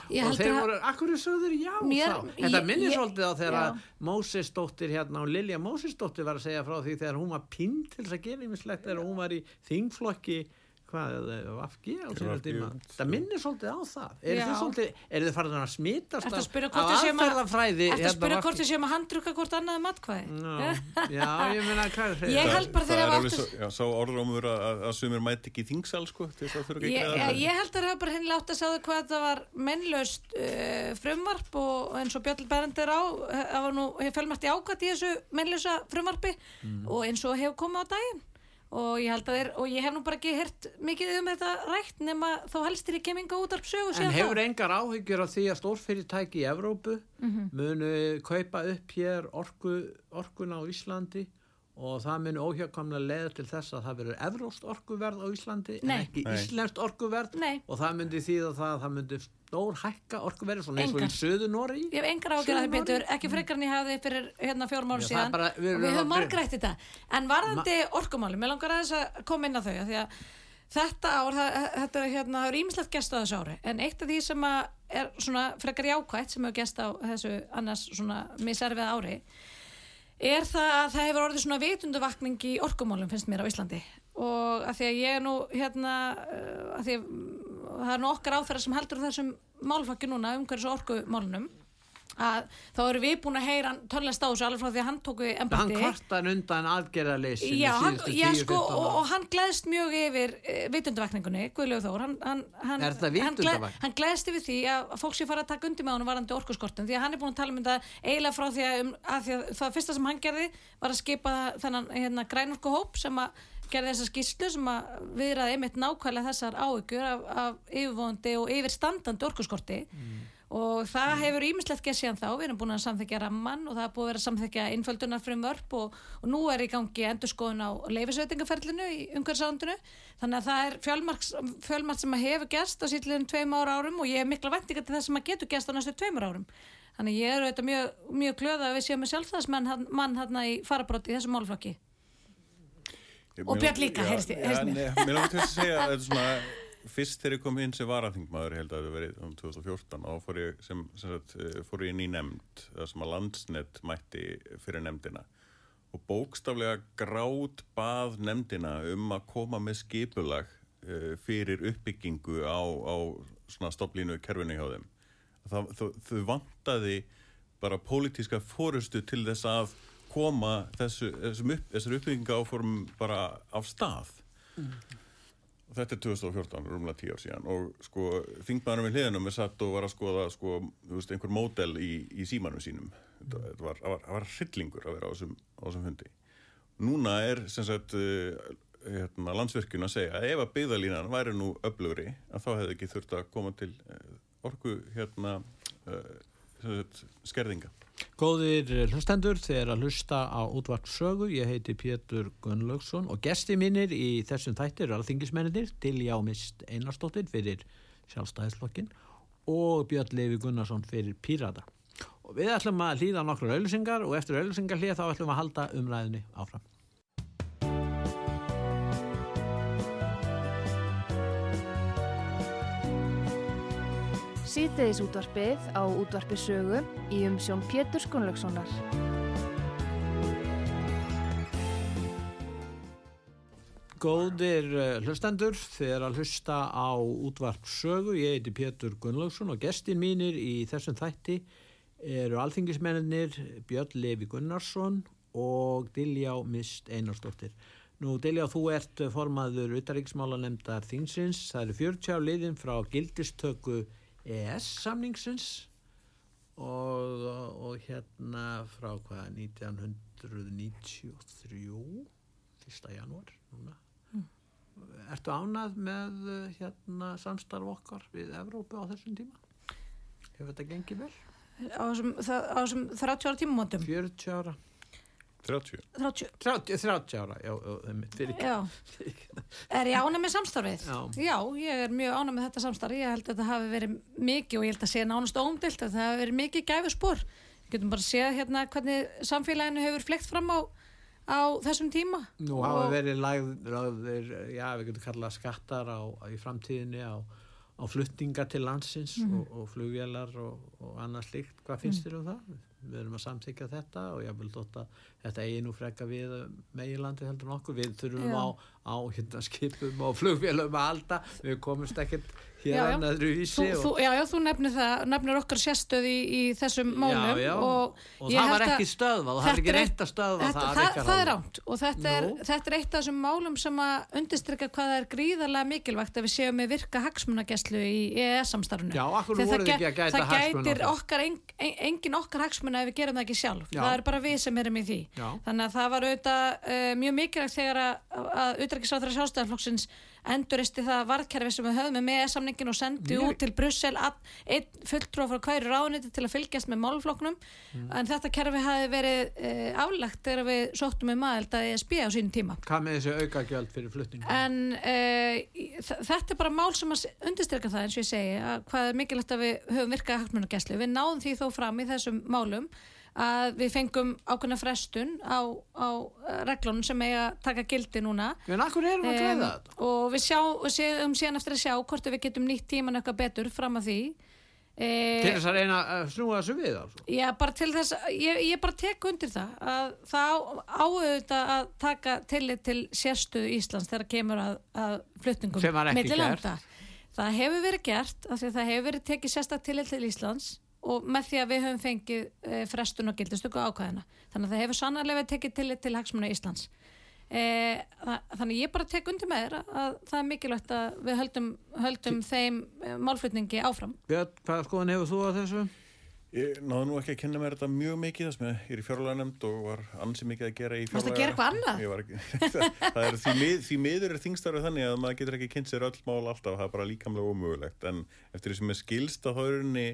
Ég og þeir voru, akkur sögður já Mér- þá þetta minnir svolítið á þegar já. að Móses dóttir hérna og Lilja Móses dóttir var að segja frá því þegar hún var pínt til þess að gera yfirslegt þegar hún var í þingflokki hvað, VFG á VFG, tíma. það minnir svolítið á það. Er þið svolítið, er þið farin að smitast Ertu að af- spyrja af hvort við séum að- aðferðafræði Ertu að hérna spyrja VFG? hvort við séum að handruka hvort annað um atkvæði? Já, ég meina hvað er Ég held bara þeir það er svo, já, sá orðrómur að, sumir mæti ekki þingsal, sko, til þess að þurfa ekki Ég, held að það bara hennilega átt að segja hvað það var mennlaust uh, frumvarp og eins og Björn Berendir á það var nú, hefur fjölmært í ákvæmt í þessu mennlausa frumvarpi Mm. og eins og hefur komið á daginn og ég held að þeir, og ég hef nú bara ekki hert mikið um þetta rætt nema þá helst þér í keminga útarp sögu En hefur þá. engar áhyggjur af því að stórfyrirtæki í Evrópu Mhm. munu kaupa upp hér orku, orkuna á Íslandi og það munu óhjákamlega leiða til þess að það verður evróst orkuverð á Íslandi Nei. en ekki Nei. íslenskt orkuverð Nei. og það myndi það að það myndi stór hækka orkuverð svona eins og í söðu Nóri Ég hef engar ágjörð að það Suður-Noregi? betur, ekki frekar en ég hafði fyrir hérna fjórum það síðan bara- við og við að höfum margrætt þetta en varðandi orkumáli, mér langar aðeins að koma inn á þau af því að þetta ár, það, þetta er hérna, það er ímislegt gest á þessu ári en eitt af því sem að er svona frekar jákvætt sem hefur gest á þessu annars svona miserfið ári er það að það hefur orðið svona vitunduvakning í orkumálum finnst mér á Íslandi? Og að því að ég er nú hérna uh, að því að það er nú okkar áþæra sem heldur þessum málfakki núna umhverjus og orkumálunum að þá eru við búin að heyra hann á þessu alveg frá því að hann tóku hann embætti. kvartan undan aðgerðarleysi Já, hann, já sko, og, og hann gleðst mjög yfir uh, vitundavakningunni, Guðlegu Þór. Hann, hann, hann, Er það hann, vitundavakning? hann gleðst yfir því að fólk sé fara að taka undir með honum varandi orkuskortum, því að hann er búin að tala um þetta eiginlega frá því að, um, að, því að það fyrsta sem hann gerði var að skipa þennan hérna, grænorkuhóp sem að gerði þessa skýslu sem að viðraði einmitt nákvæmlega þessar áhyggjur af, af yfirvóndi og yfirstandandi orkuskorti og það hefur ímislegt gert síðan þá, við erum búin að samþykja ramman og það er búið að vera að samþykja innföldunar frumvörp og, og nú er í gangi endurskoðun á leifisveitingaferlinu í umhverfsándinu þannig að það er fjölmarkt sem að hefur gerst á sýtliðum tveim ára árum og ég er mikla vendinga til það sem að getur gerst á næstu tveimur árum. Þannig ég er auðvitað mjög, mjög glöða að við séum með sjálfstæðismann mann hérna í farabróti í þessum málflokki Og Björn líka, heyrist ég- mér. Mér langar til að segja að þetta er svona fyrst þegar ég kom inn sem varaþingmaður ég held að það verið um 2014 og fór ég, sem, sem sagt, eh, fór ég inn í nefnd það sem að landsnett mætti fyrir nefndina. Og bókstaflega grátt bað nefndina um að koma með skipulag uh, fyrir uppbyggingu á, á svona stopplínu kerfinu hjá þeim. Það, þau, þau vantaði bara pólitíska fórustu til þess að koma þessu, þessum upp, uppbygginga áform bara af stað. Og þetta er 2014, rúmlega 10 ár síðan og sko þingmaðurum við hliðinum er satt og var að skoða sko, þú veist, einhver módel í, í símanum sínum. Var, það var, það var hryllingur að vera á þessum, á þessum fundi. Núna er sem sagt uh, hérna, landsvirkjun að segja að ef að byggðalínan væri nú öflugri að þá hefði ekki þurft að koma til uh, orku hérna sagt, skerðinga Góðir hlustendur, þið er að hlusta á útvart sögu, ég heiti Pétur Gunnlaugsson og gesti mínir í þessum þættir eru alþingismennir til Jámist Einarstóttir fyrir sjálfstæðisflokkin og Björn Levi Gunnarsson fyrir Pírata. Og við ætlum að hlýða nokkur auðlýsingar og eftir auðlýsingar hlýða þá ætlum við að halda umræðinni áfram. Síðdeðis útvarpið á útvarpi sögu í umsjón Pétur Skunlökssonar. Góðir uh, hlustendur, er að hlusta á útvarp sögu, ég heiti Pétur Gunnlaugsson og gestin mínir í þessum þætti eru alþingismennir Björn Levi Gunnarsson og Diljá Mist Einarsdóttir. Nú Diljá, þú ert formaður utaríksmála nefndar þingsins, það eru 40 á liðin frá gildistöku ES-samningsins og, og hérna frá hvað 1993 1. janúar núna Ertu ánað með hérna samstarf okkar við Evrópu á þessum tíma? Hefur þetta gengið vel? á þessum, það- á þessum 30 ára tímumótum 40 ára? 30. 30, 30, 30 ára, já, já, einmitt, fyrir ekki. já Er ég ánað með samstarfið? Já. ég er mjög ánað með þetta samstarf ég held að þetta hafi verið mikið og ég held að sé nánast óumdilt að það hafi verið mikið gæfuspor getum bara séð hérna hvernig samfélaginu hefur flekt fram á, á þessum tíma Nú hafa Og- verið lagðir, já, við getum kallað skattar á, í framtíðinni á, á flutninga til landsins og, og flugvélar og, og annað slíkt. Hvað finnst þér um það? Við erum að samþykja þetta og ég vil þótt að þetta eigi nú freka við meginlandi heldur en okkur. Við þurfum Já. á, á hérna, skipum og flugvélum að halda. Við komumst ekkert hér Já, já. en öðru vísi. Þú, þú, já, já, þú nefnir það, nefnir okkar sérstöð í, í þessum málum já, já. og, og það var ekki stöðvað, það er ekki reynt að stöðva þetta, það. það, það er ránt og þetta er, þetta er eitt af þessum málum sem að undirstrykja hvað það er gríðarlega mikilvægt að við séum með virka hagsmunagæslu í EES-samstarfinu Já, hverju voruð ekki að gæta það hagsmuna gætir okkar? en, engin okkar hagsmuna ef við gerum það ekki sjálf Já. það er bara við sem erum í því Já. þannig að það var auðvitað uh, mjög mikilvægt þegar að, að utrækisáþra sjálfstæðarflokksins enduristi það varðkerfi sem við höfum með samningin og sendi Mjög- út til Brussel fulltrú frá hverju ráðuniti til að fylgjast með málflokknum Mm. en þetta kerfi hafi verið uh, aflagt þegar við sóttum um aðeld að ESB á sínum tíma Hvað með þessi aukagjöld fyrir flutninga? en uh, þetta er bara mál sem að undirstyrka það eins og ég segi að hvað er mikilvægt að við höfum virkað að við fengum ákveðna frestun á, á eh, reglunum sem eiga að taka gildi núna En akkur erum við að greiða þetta? og við, sjá, séum síðan eftir að sjá hvort við getum nýtt tíman eitthvað betur fram að því Til e, þess að reyna að snúa þessu við altså. Já, bara til þess, ég, ég bara tek undir það að það áauðvitað að taka tillit til sérstöðu Íslands þegar kemur að, að flutningum Sem var ekki gert. Það hefur verið gert það hefur verið tekið sérstak tillit til Íslands og með því að við höfum fengið e, frestun og gildistöku ákvæðina. Þannig að það hefur sannarlega tekið tillit til hagsmuna Íslands. E, þannig ég bara tek undir með þér að, að það er mikilvægt að við höldum, höldum þeim e, málflutningi áfram. Björn, hvaða skoðan hefur þú á þessu? Ég náðu nú ekki að kenna mér þetta mjög mikið þess með ég er í fjárlega nefnd og var ansi mikið að gera í Varstu að fjárlaga. gera eitthvað annað? Ég var ekki, það er því, mið, því miður er þingstarfið þannig að maður getur ekki kynnt sér öll mál alltaf, það er bara líkamlega ómögulegt en eftir því sem er skilst að uh,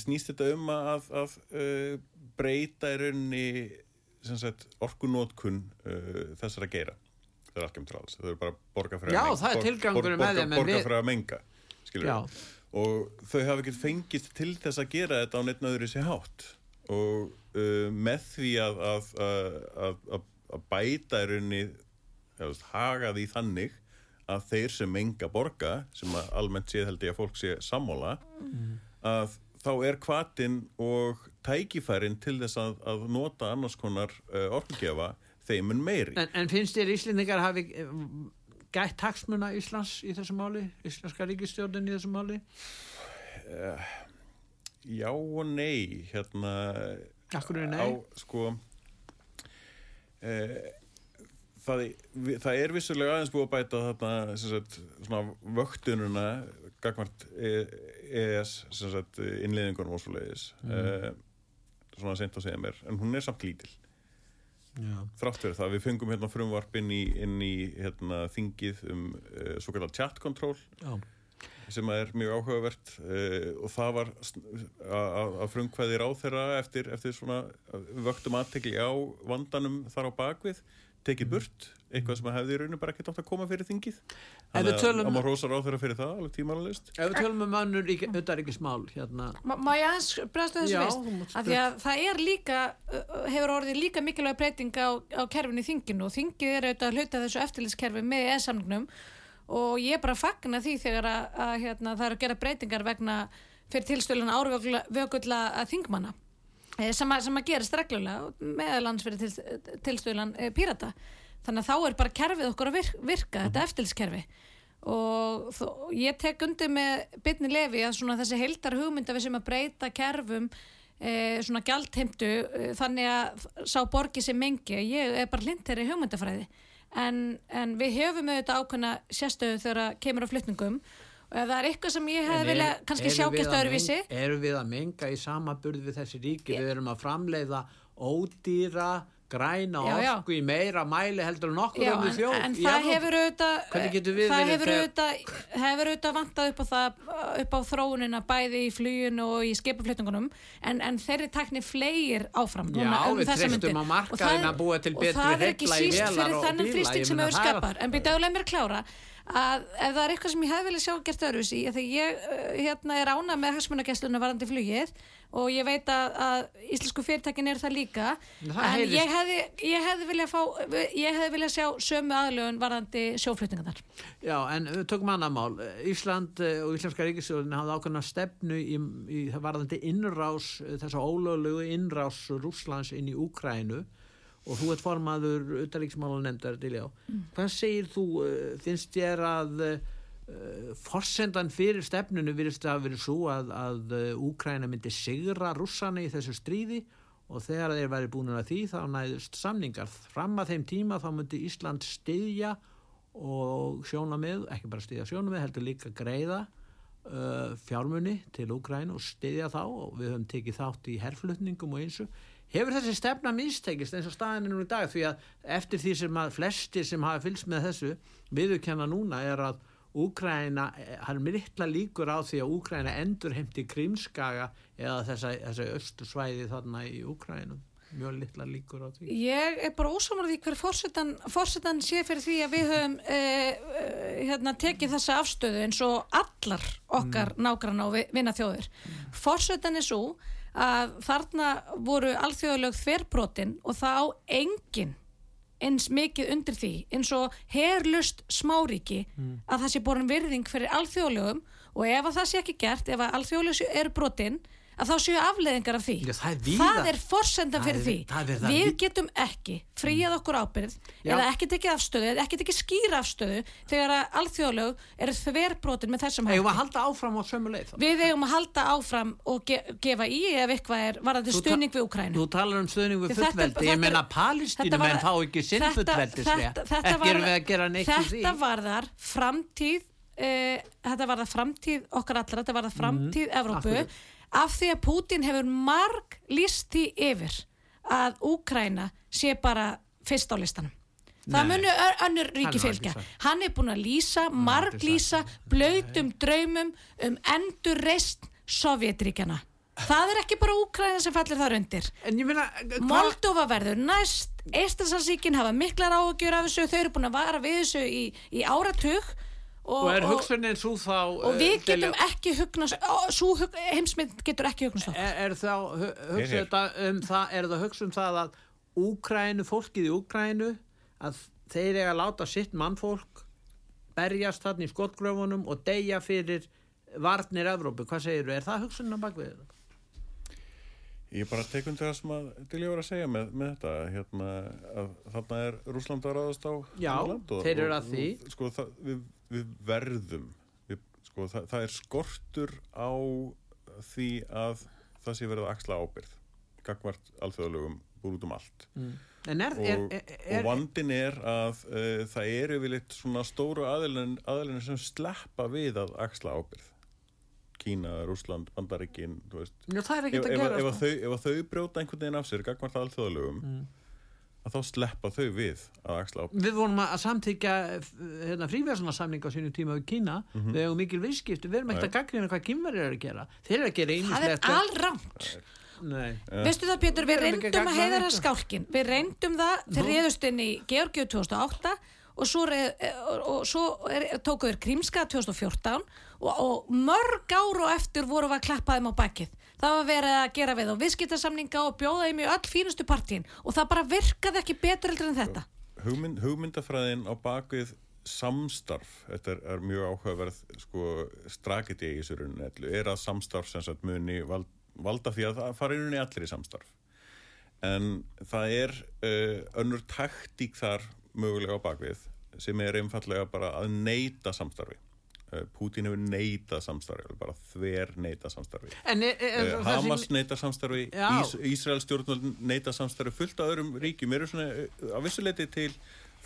snýst þetta um að, að uh, breyta í rauninni orkunótkun uh, þessar að gera það er allt kemur til alls, það er bara borga fyrir að menga borga- fyrir að menga og þau hafa ekkert fengist til þess að gera þetta á neitt öðru sér hátt. Og uh, með því að, að, að, að, að bæta í rauninni haga því þannig að þeir sem menga borga sem að almennt séð held ég að fólk sé sammála að þá er kvatin og tækifærin til þess að, að nota annars konar uh, orkugefa þeimun meiri En, en finnst þér Íslendingar hafi eh, gætt hagsmuna Íslands í þessu máli? Íslenska ríkistjórnin í þessu máli? Já og nei hérna Akkur er á nei? sko e, það, það er vissulega aðeins búið að bæta þarna sagt, svona vöktununa gagvart ES sem sagt, innleiðingunum og svo leiðis mm. svona sent að segja mér en hún er samt lítil þrátt fyrir það, við fengum hérna frumvarp inn í, inn í hérna, þingið um uh, svo kallar chat control Já. sem er mjög áhugavert uh, og það var að að- að frumkvæði ráþeirra eftir, eftir svona uh, vöktum aðtekli á vandanum þar á bakvið tekið burt, eitthvað sem hefði í rauninu bara ekkert átt að koma fyrir þingið. Þannig að tölum- að maður rósa ráþeirra fyrir það alveg tímalalist. Ef við tölum um önnur utaríkismál hérna. Má, ég aðeins bregðast þessu mátt Af því að það er líka, hefur orðið líka mikilvæg breyting á, á kerfinu í þinginu og þingið er auðvitað að hluta þessu eftirlitskerfi með e-samningnum og ég er bara að fagna því þegar að, að hérna, það eru að gera breytingar vegna fyrir tilstöðlan árvökulla að þingmanna sem að, sem að gerist reglulega meðal hans fyrir til, tilstöðlan e, pírata. Þannig að þá er bara kerfið okkur að virka, virka þetta eftirlitskerfi. Og þó, ég tek undir með bytni lefi að svona þessi heildar hugmynda við sem að breyta kerfum e, svona gjaldheimtu e, þannig að sá borgi sem mengi ég er bara lindir í hugmyndafræði. En, en við höfum auðvitað ákveðna sérstöðu þegar að kemur á flytningum og ef það er eitthvað sem ég hef vilja kannski sjá gert öðruvísi? Erum við að menga í sama burð við þessi ríki, við erum að framleiða ódýra græna orku í meira mæli heldur en okkur Já, um en, þjóð en í það hefur auðvitað það hefur auðvitað, hefur auðvitað vantað upp á það upp á þróunina bæði í fluginu og í skipaflutningunum en, en þeirri takni flegir áfram Já, um við myndir. á markaðinn Og það- að búa til og betri það er ekki í síst fyrir og þennan bíla, þrýsting ég sem hefur skapar en byrja álega mér klára að ef það er eitthvað sem ég hef vilja sjá gert öðruvísi af því ég uh, hérna er ána með hagsmunagessluna varandi flugið og ég veit að, að íslensku fyrirtækin er það líka. Það en heyrist- ég hefði, hefði vilja fá ég hefði vilja sjá sömu aðlögun varandi sjóflutningarnar. Já, en tökum annað mál. Ísland eh, og Íslenska ríkisjóðin hafði ákveðna stefnu í, í það varðandi innrás, eh, þessa ólöglegu innrás Rússlands inn í Úkrænu og þú ert formaður utaríksmála nefndar til já. Hvað segir þú, eh, finnst þér að uh, forsendan fyrir stefnunu virðist að verið svo að, að Úkræna myndi sigra rússana í þessu stríði og þegar þeir væri búin að því þá næðust samningar. Fram að þeim tíma þá myndi Ísland styðja og sjónamið, ekki bara styðja sjónamið, heldur líka greiða uh, fjármunni til Úgræn og styðja þá og við höfum tekið þátt í herflutningum og einsu. Hefur þessi stefna mistekist eins og staðin er nú í dag því að eftir því sem að flestir sem hafa fylgst með þessu viðurkenna núna er að Úgræna, hann er litla líkur á því að Úgræna endur heimti krimskaga eða þessa, þessa östursvæði þarna í Úgrænum. Mjög litla líkur á því. Ég er bara ósámar því hver fórsetan, fórsetan sé fyrir því að við höfum uh, uh, hérna, tekið þessa afstöðu eins og allar okkar mm. nágranna og vinna þjóðir. Mm. Fórsetan er svo að þarna voru alþjóðuleg þverbrotin og það á engin eins mikið undir því eins og herlust smáríki að það sé borin virðing fyrir alþjóðlegum og ef að það sé ekki gert, ef að alþjóðleg eru brotin að þá séu afleðingar af því. Já, það er það er forsenda Það fyrir því. það er það við getum ekki fríað okkur ábyrð Já. eða ekki tekið afstöðu eða ekki tekið skýra afstöðu þegar að alþjóðlög eru þverbrotin með þessum Eigum hætti. að halda áfram á sömu leið. við eigum að halda áfram og ge gefa í ef eitthvað er varðandi stuðning við Ukrænu Þú talar um stuðning við fullveldi, ég meina er- palestínu menn var- fá ekki sinn þetta- fullveldi þetta- var- við varðar framtíð þetta varðar framtíð okkar allra, þetta varðar framtíð Evrópu, Mhm. akkurat. Af því að Putin hefur marg því yfir að Úkræna sé bara fyrst á listanum. Það Nei. munu ö- önnur ríki fylgja. hann er búin að lýsa, marg lýsa blöytum draumum um endur reist Sovjetríkjana það er ekki bara Úkræna sem fallir þar undir. Meina, hvað Moldova verður næst. Eistasansíkin hafa miklar áhugjur af þessu. Þau eru búin að vara við þessu í, í áratug. og, og er hugsunin svo þá og við eh, getum Diljá- ekki hugnast hug, heimsmynd getur ekki hugnast er, er þá hu- Hér, hugsa hér. þetta um það er það hugsa um það að Úkrænu, fólkið í Úkrænu að þeir eiga að láta sitt mannfólk berjast þarna í skotgröfunum og deyja fyrir varnir Evrópu, hvað segir er það hugsunin á bakvið þetta? Ég bara tek undir það sem að Dilja var að segja með, með þetta hérna, að þarna er Rúsland að ráðast á Já, og, þeir eru og- að því. og, sko, það, við, við verðum. Við, sko, það, það er skortur á því að það sé verið að axla ábyrð gagvart alþjóðalögum búr út um allt. En er, og, er, er, og vandin er að uh, það eru yfirleitt svona stóru aðilin, aðilin sem sleppa við að axla ábyrð Kína, Rúsland, Bandaríkin þú veist. Já, það er ef, ekkert að ef, ef, ef þau brjóta einhvern veginn af sér gagvart alþjóðalögum Mm. Að þá sleppa þau við að axla ábyrð Við vorum að samþykja hérna, fríverðsunarsamning á sínum tíma við Kína. Mhm. við hefum mikil viðskipti, við erum ekkert að gaggrina hvað kynverið er að gera. Þeir eru að gera það er einmislegt allránt Nei, veistu það Pétur, við reyndum að heiðara skálkin við reyndum það, þeir reyðust inn í Georgíu 2008 og svo, reið, og, og svo er, tóku þeir Krímska 2014 og, og mörg ár og eftir voru við að klappa þeim á bakið það var verið að gera við og viðskiptasamninga og bjóða þeim í öll fínustu partíin. Og það bara virkaði ekki betur heldur en þetta. Hugmynd, hugmyndafræðin á bakvið samstarf, þetta er, er mjög áhugaverð sko, strakiti í þessu rauninni ellu, er að samstarf sem sagt muni val, valda því að það fara í rauninni allir í samstarf. En það er uh, önnur taktík þar mögulega á bakvið sem er einfallega bara að neyta samstarfi Pútín hefur neitað samstarfi bara þver neitað samstarfi En er, Eh, er, Hamas neyta samstarfi. Ís, Ísrael stjórnvöld neyta samstarfi, fullt af öðrum ríkjum eru svona eh, á vissuleiti til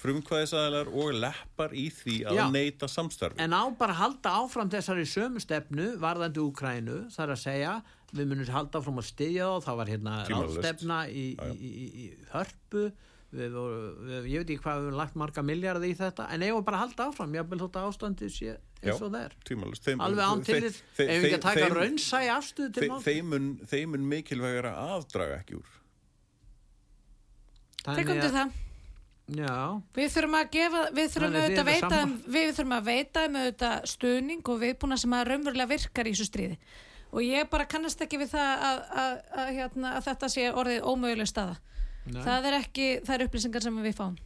frumkvæðisaðilar og leppar í því að Já. neyta samstarfi. En á bara að halda áfram þessari sömu stefnu varðandi Úkrænu, það er að segja við munum halda áfram að styðja þá það var hérna ráðstefna í, í, í, í hörpu við, voru- við, ég veit ekki hvað við höfum lagt marga miljardar í þetta en eigum bara að halda áfram, ég vil þótt að ástandi sé eins og það er tímalust. Þeim, alveg án til þess, ef við ekki að taka þeim- raunsæi afstöðu til mál þeim, mun, þeim mun mikilvægara aðdraga ekki úr. Tekum til það. Já, Við þurfum að gefa, við þurfum að eruð veita, við þurfum að veita um auðvitað stuðning og viðbúna sem að raunverulega virkar í þessu stríði. Og ég bara kannast ekki við það að, að, að, hérna, að þetta sé orðið ómöguleg staða. Nei. Það er ekki, það er upplýsingar sem við fáum.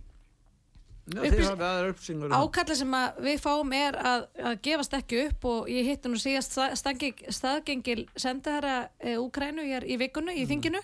Upplýs- aðra Ákallið sem við fáum er að, að gefast ekki upp og ég hitti nú síðast staðgengil, sendaherra e, Úkrænu hér í vikunnu, Mm. í þinginu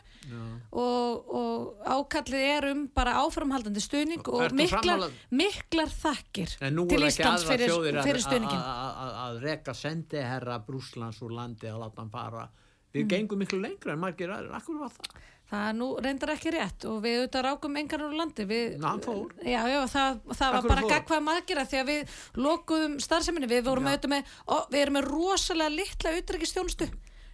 og, og ákallið er um bara áframhaldandi stuðning og Ertu miklar, miklar þakkir til Íslands aðra fyrir, fyrir stuðningin. að, reka sendi herra Brúslands úr landi að láta hann fara. Mm. Við gengum miklu lengra en margir aðrir. Akkur var það? Það nú reyndar ekki rétt og við auðvitað rákum engar úr landi. Við, Ná, fór. Já, já, það, það var bara gagvað maðgera því að við lokuðum starfseminni, við vorum auðvitað með, ó, við erum með rosalega litla utryggistjónustu.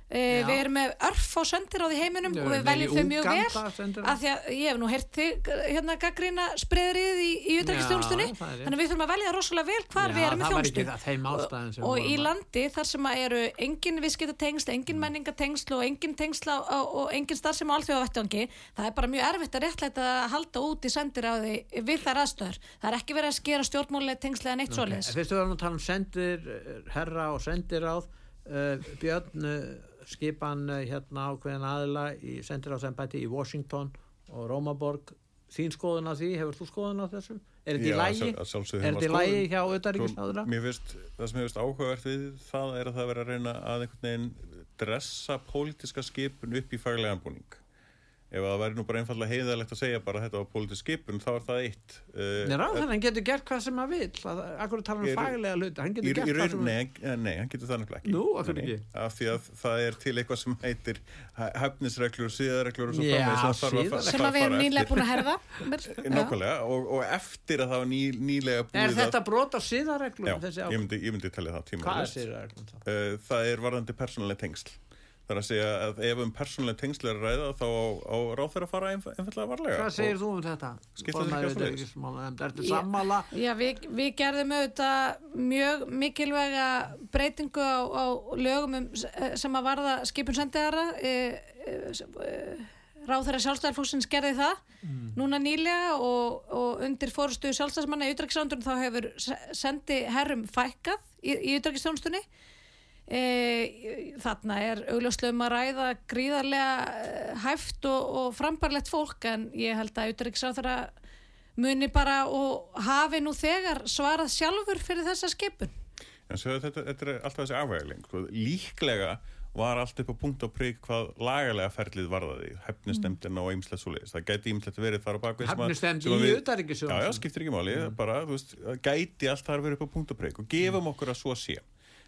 Já. við erum með örf á sendiráð í heiminum og við veljum þau mjög vel af því að ég hef nú heyrt þig hérna gaggrína spreðrið í, í rétt. þannig að við þurfum að velja rosalega vel hvar Já, við erum með sem og, og í landi þar sem eru engin viðskiptatengsl, engin menningatengsl og engin tengsl á, á, og engin starfsemi á alþjóðavettvangi, það er bara mjög erfitt að réttlæta að halda út í sendiráði við þær aðstöður. Það er ekki verið að skera stjórnmálega tengsl eða neitt verðum að tala um eh, og. Uh, Björn uh, skipan uh, hérna ákveðin aðila í sendiráðsembæti í Washington og Rómaborg. Þín skoðun á því, hefur þú skoðun á þessu? Er þetta í lægi? að Er þetta í lægi hjá Sko, auðaríkisnáðura? mér finnst, það sem ég finnst áhugavert við það er að það vera að reyna að einhvern veginn dressa pólitíska skipun upp í faglegan búning. Ef það væri nú bara einfallega heiðalegt að segja bara að þetta var pólitísk skipun, þá er það eitt. Uh, Nei, ráðan, hann getur gert hvað sem hann vil. Akkur tala um faglega hluti. Hann getur gert hvað sem nei, hann- nei, hann getur það nefnilega ekki Nú, nei, ekki? Af því að það er til eitthvað sem heitir hefnisreglur, síðarreglur og svo Já, framvegis sem þarf að við erum fara nýlega eftir. búin að herða. Nákvæmlega, og, og eftir að það var ný, nýlega búið Er þetta brot á siðareglum? Já, ég myndi tellja það Er er er að segja að ef um persónuleg tengsl er að ræða þá á, á ráð þeirra að fara einf einfallega varlega Hvað segir þú um þetta? Skiptir það ekki svoleiðis? svoleiðis? Ertu Ég- sammála? Já, við, við gerðum auðvitað mjög mikilvæga breytingu á, á lögum um, sem að varða skipun sendiðara e, e, e, ráð þeirra sjálfstæðarflóksins gerði það núna nýlega og, og undir fórustu sjálfstæðismanna í utrækisrándunum þá hefur se- sendi herrum fækkað í, í utrækistjónustunni E, þarna er augljóslega um að ræða gríðarlega eh, hæft og, og frambarlegt fólk en ég held að auðvitaðriksráþara muni bara og hafi nú þegar svarað sjálfur fyrir þessa skipun. En svo þetta, þetta er alltaf þessi afvægling sko. Líklega var allt upp á punkt og prigg hvað lagalega ferlið varðaði hefnistemdina og ýmslegt svoleiðis það gæti ýmslegt verið þar á bakvið sem að- Hefnistemd sem að í utanríkisþjónustunni. Já, já, skiptir ekki máli, bara, þú veist, gæti allt þar verið upp á punkt og prigg og gefum okkur að svo sé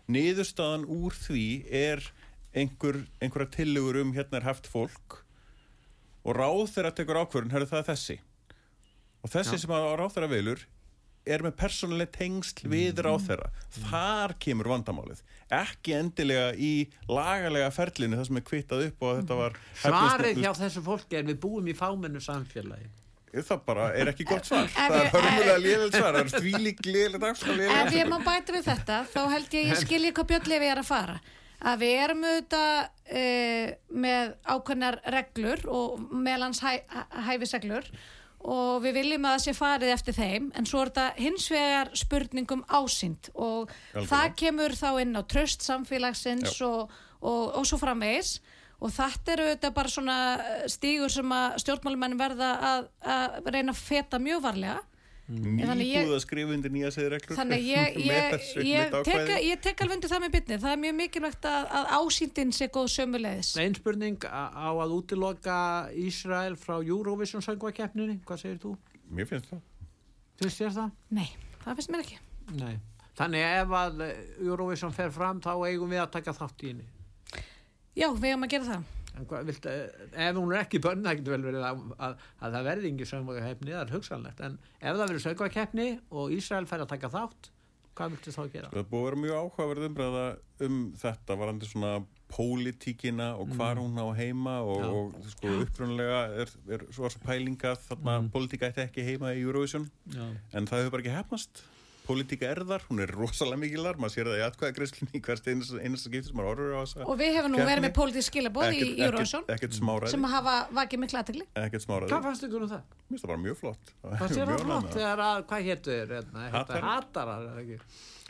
niðurstaðan úr því er einhver, einhverja tillögur um hérna er haft fólk og ráð þeirra tekur ákvörðun, herru það þessi og þessi Já. sem að ráð þeirra velur er með persónuleg tengsl við Mm. ráð þeirra þar kemur vandamálið ekki endilega í lagalega ferlinu það sem er kvittað upp og þetta var Svarið hjá þessu fólki er við búum í fámennu samfélagi. Það bara er ekki gott svar það er hörmulega lélega svar það er þvílík lélega dagskrá Ef ég má bæta við þetta, þá held ég ég skilji hvað Björn Lefi er að fara. Að við erum auðvitað e, með ákveðnar reglur og meðlans hæ, hæfisreglur og við viljum að það sé farið eftir þeim en svo er þetta hins vegar spurningum ásýnd og Algjörlega. það kemur þá inn á tröst samfélagsins og, og, og svo framvegis og þetta eru auðvitað bara svona stígur sem að stjórnmálumenn verða að, að reyna að feta mjög varlega Þannig ég- nýbúð að skrifa undir nýja segir reglur Þannig ég, ég, ég, tek, ég tek alveg undir það með bytni. Það er mjög mikilvægt að, að ásýndin sé góð sömulegis. Einn spurning á að útiloka Ísrael frá Eurovision söngvakeppninni, hvað segir þú? mér finnst það finnst þér það? Nei, það finnst mér ekki. Nei. Þannig ef að eh, Eurovision fer fram þá eigum við að taka þátt í henni. Já, við erum að gera það. En hvað, vilt, ef hún er ekki bönn, það getur vel verið að, að, að það verði ekki söngvakeppni, það er hugsanlegt. En ef það verður söngvakeppni og Ísrael fær að taka þátt, hvað viltu þá gera? Það er búið að vera mjög áhugaverð umræða um þetta varandi svona pólitíkina og hvar hún á heima og, Já. og sko upprunlega er, er svo svo pælinga þarna Mm. pólitíka ætti ekki heima í Eurovision Já. en það hefur bara ekki hefnast pólitíka er þar, hún er rosalega mikilar maður sér það í atkvæðagreislunni í hvert einasta, einasta skipti sem maður horfur á þessa Og við hefum nú verið með pólitísk skilabóð í smáræði sem hafa vakið miklu aðtegli. ekkert smáræði, Hvað fannst ykkur um það? mér finnst það bara mjög flott Fannst þér Mjög það flott þegar að, hvað héttu þér? Hérna, hérna, Hatarar.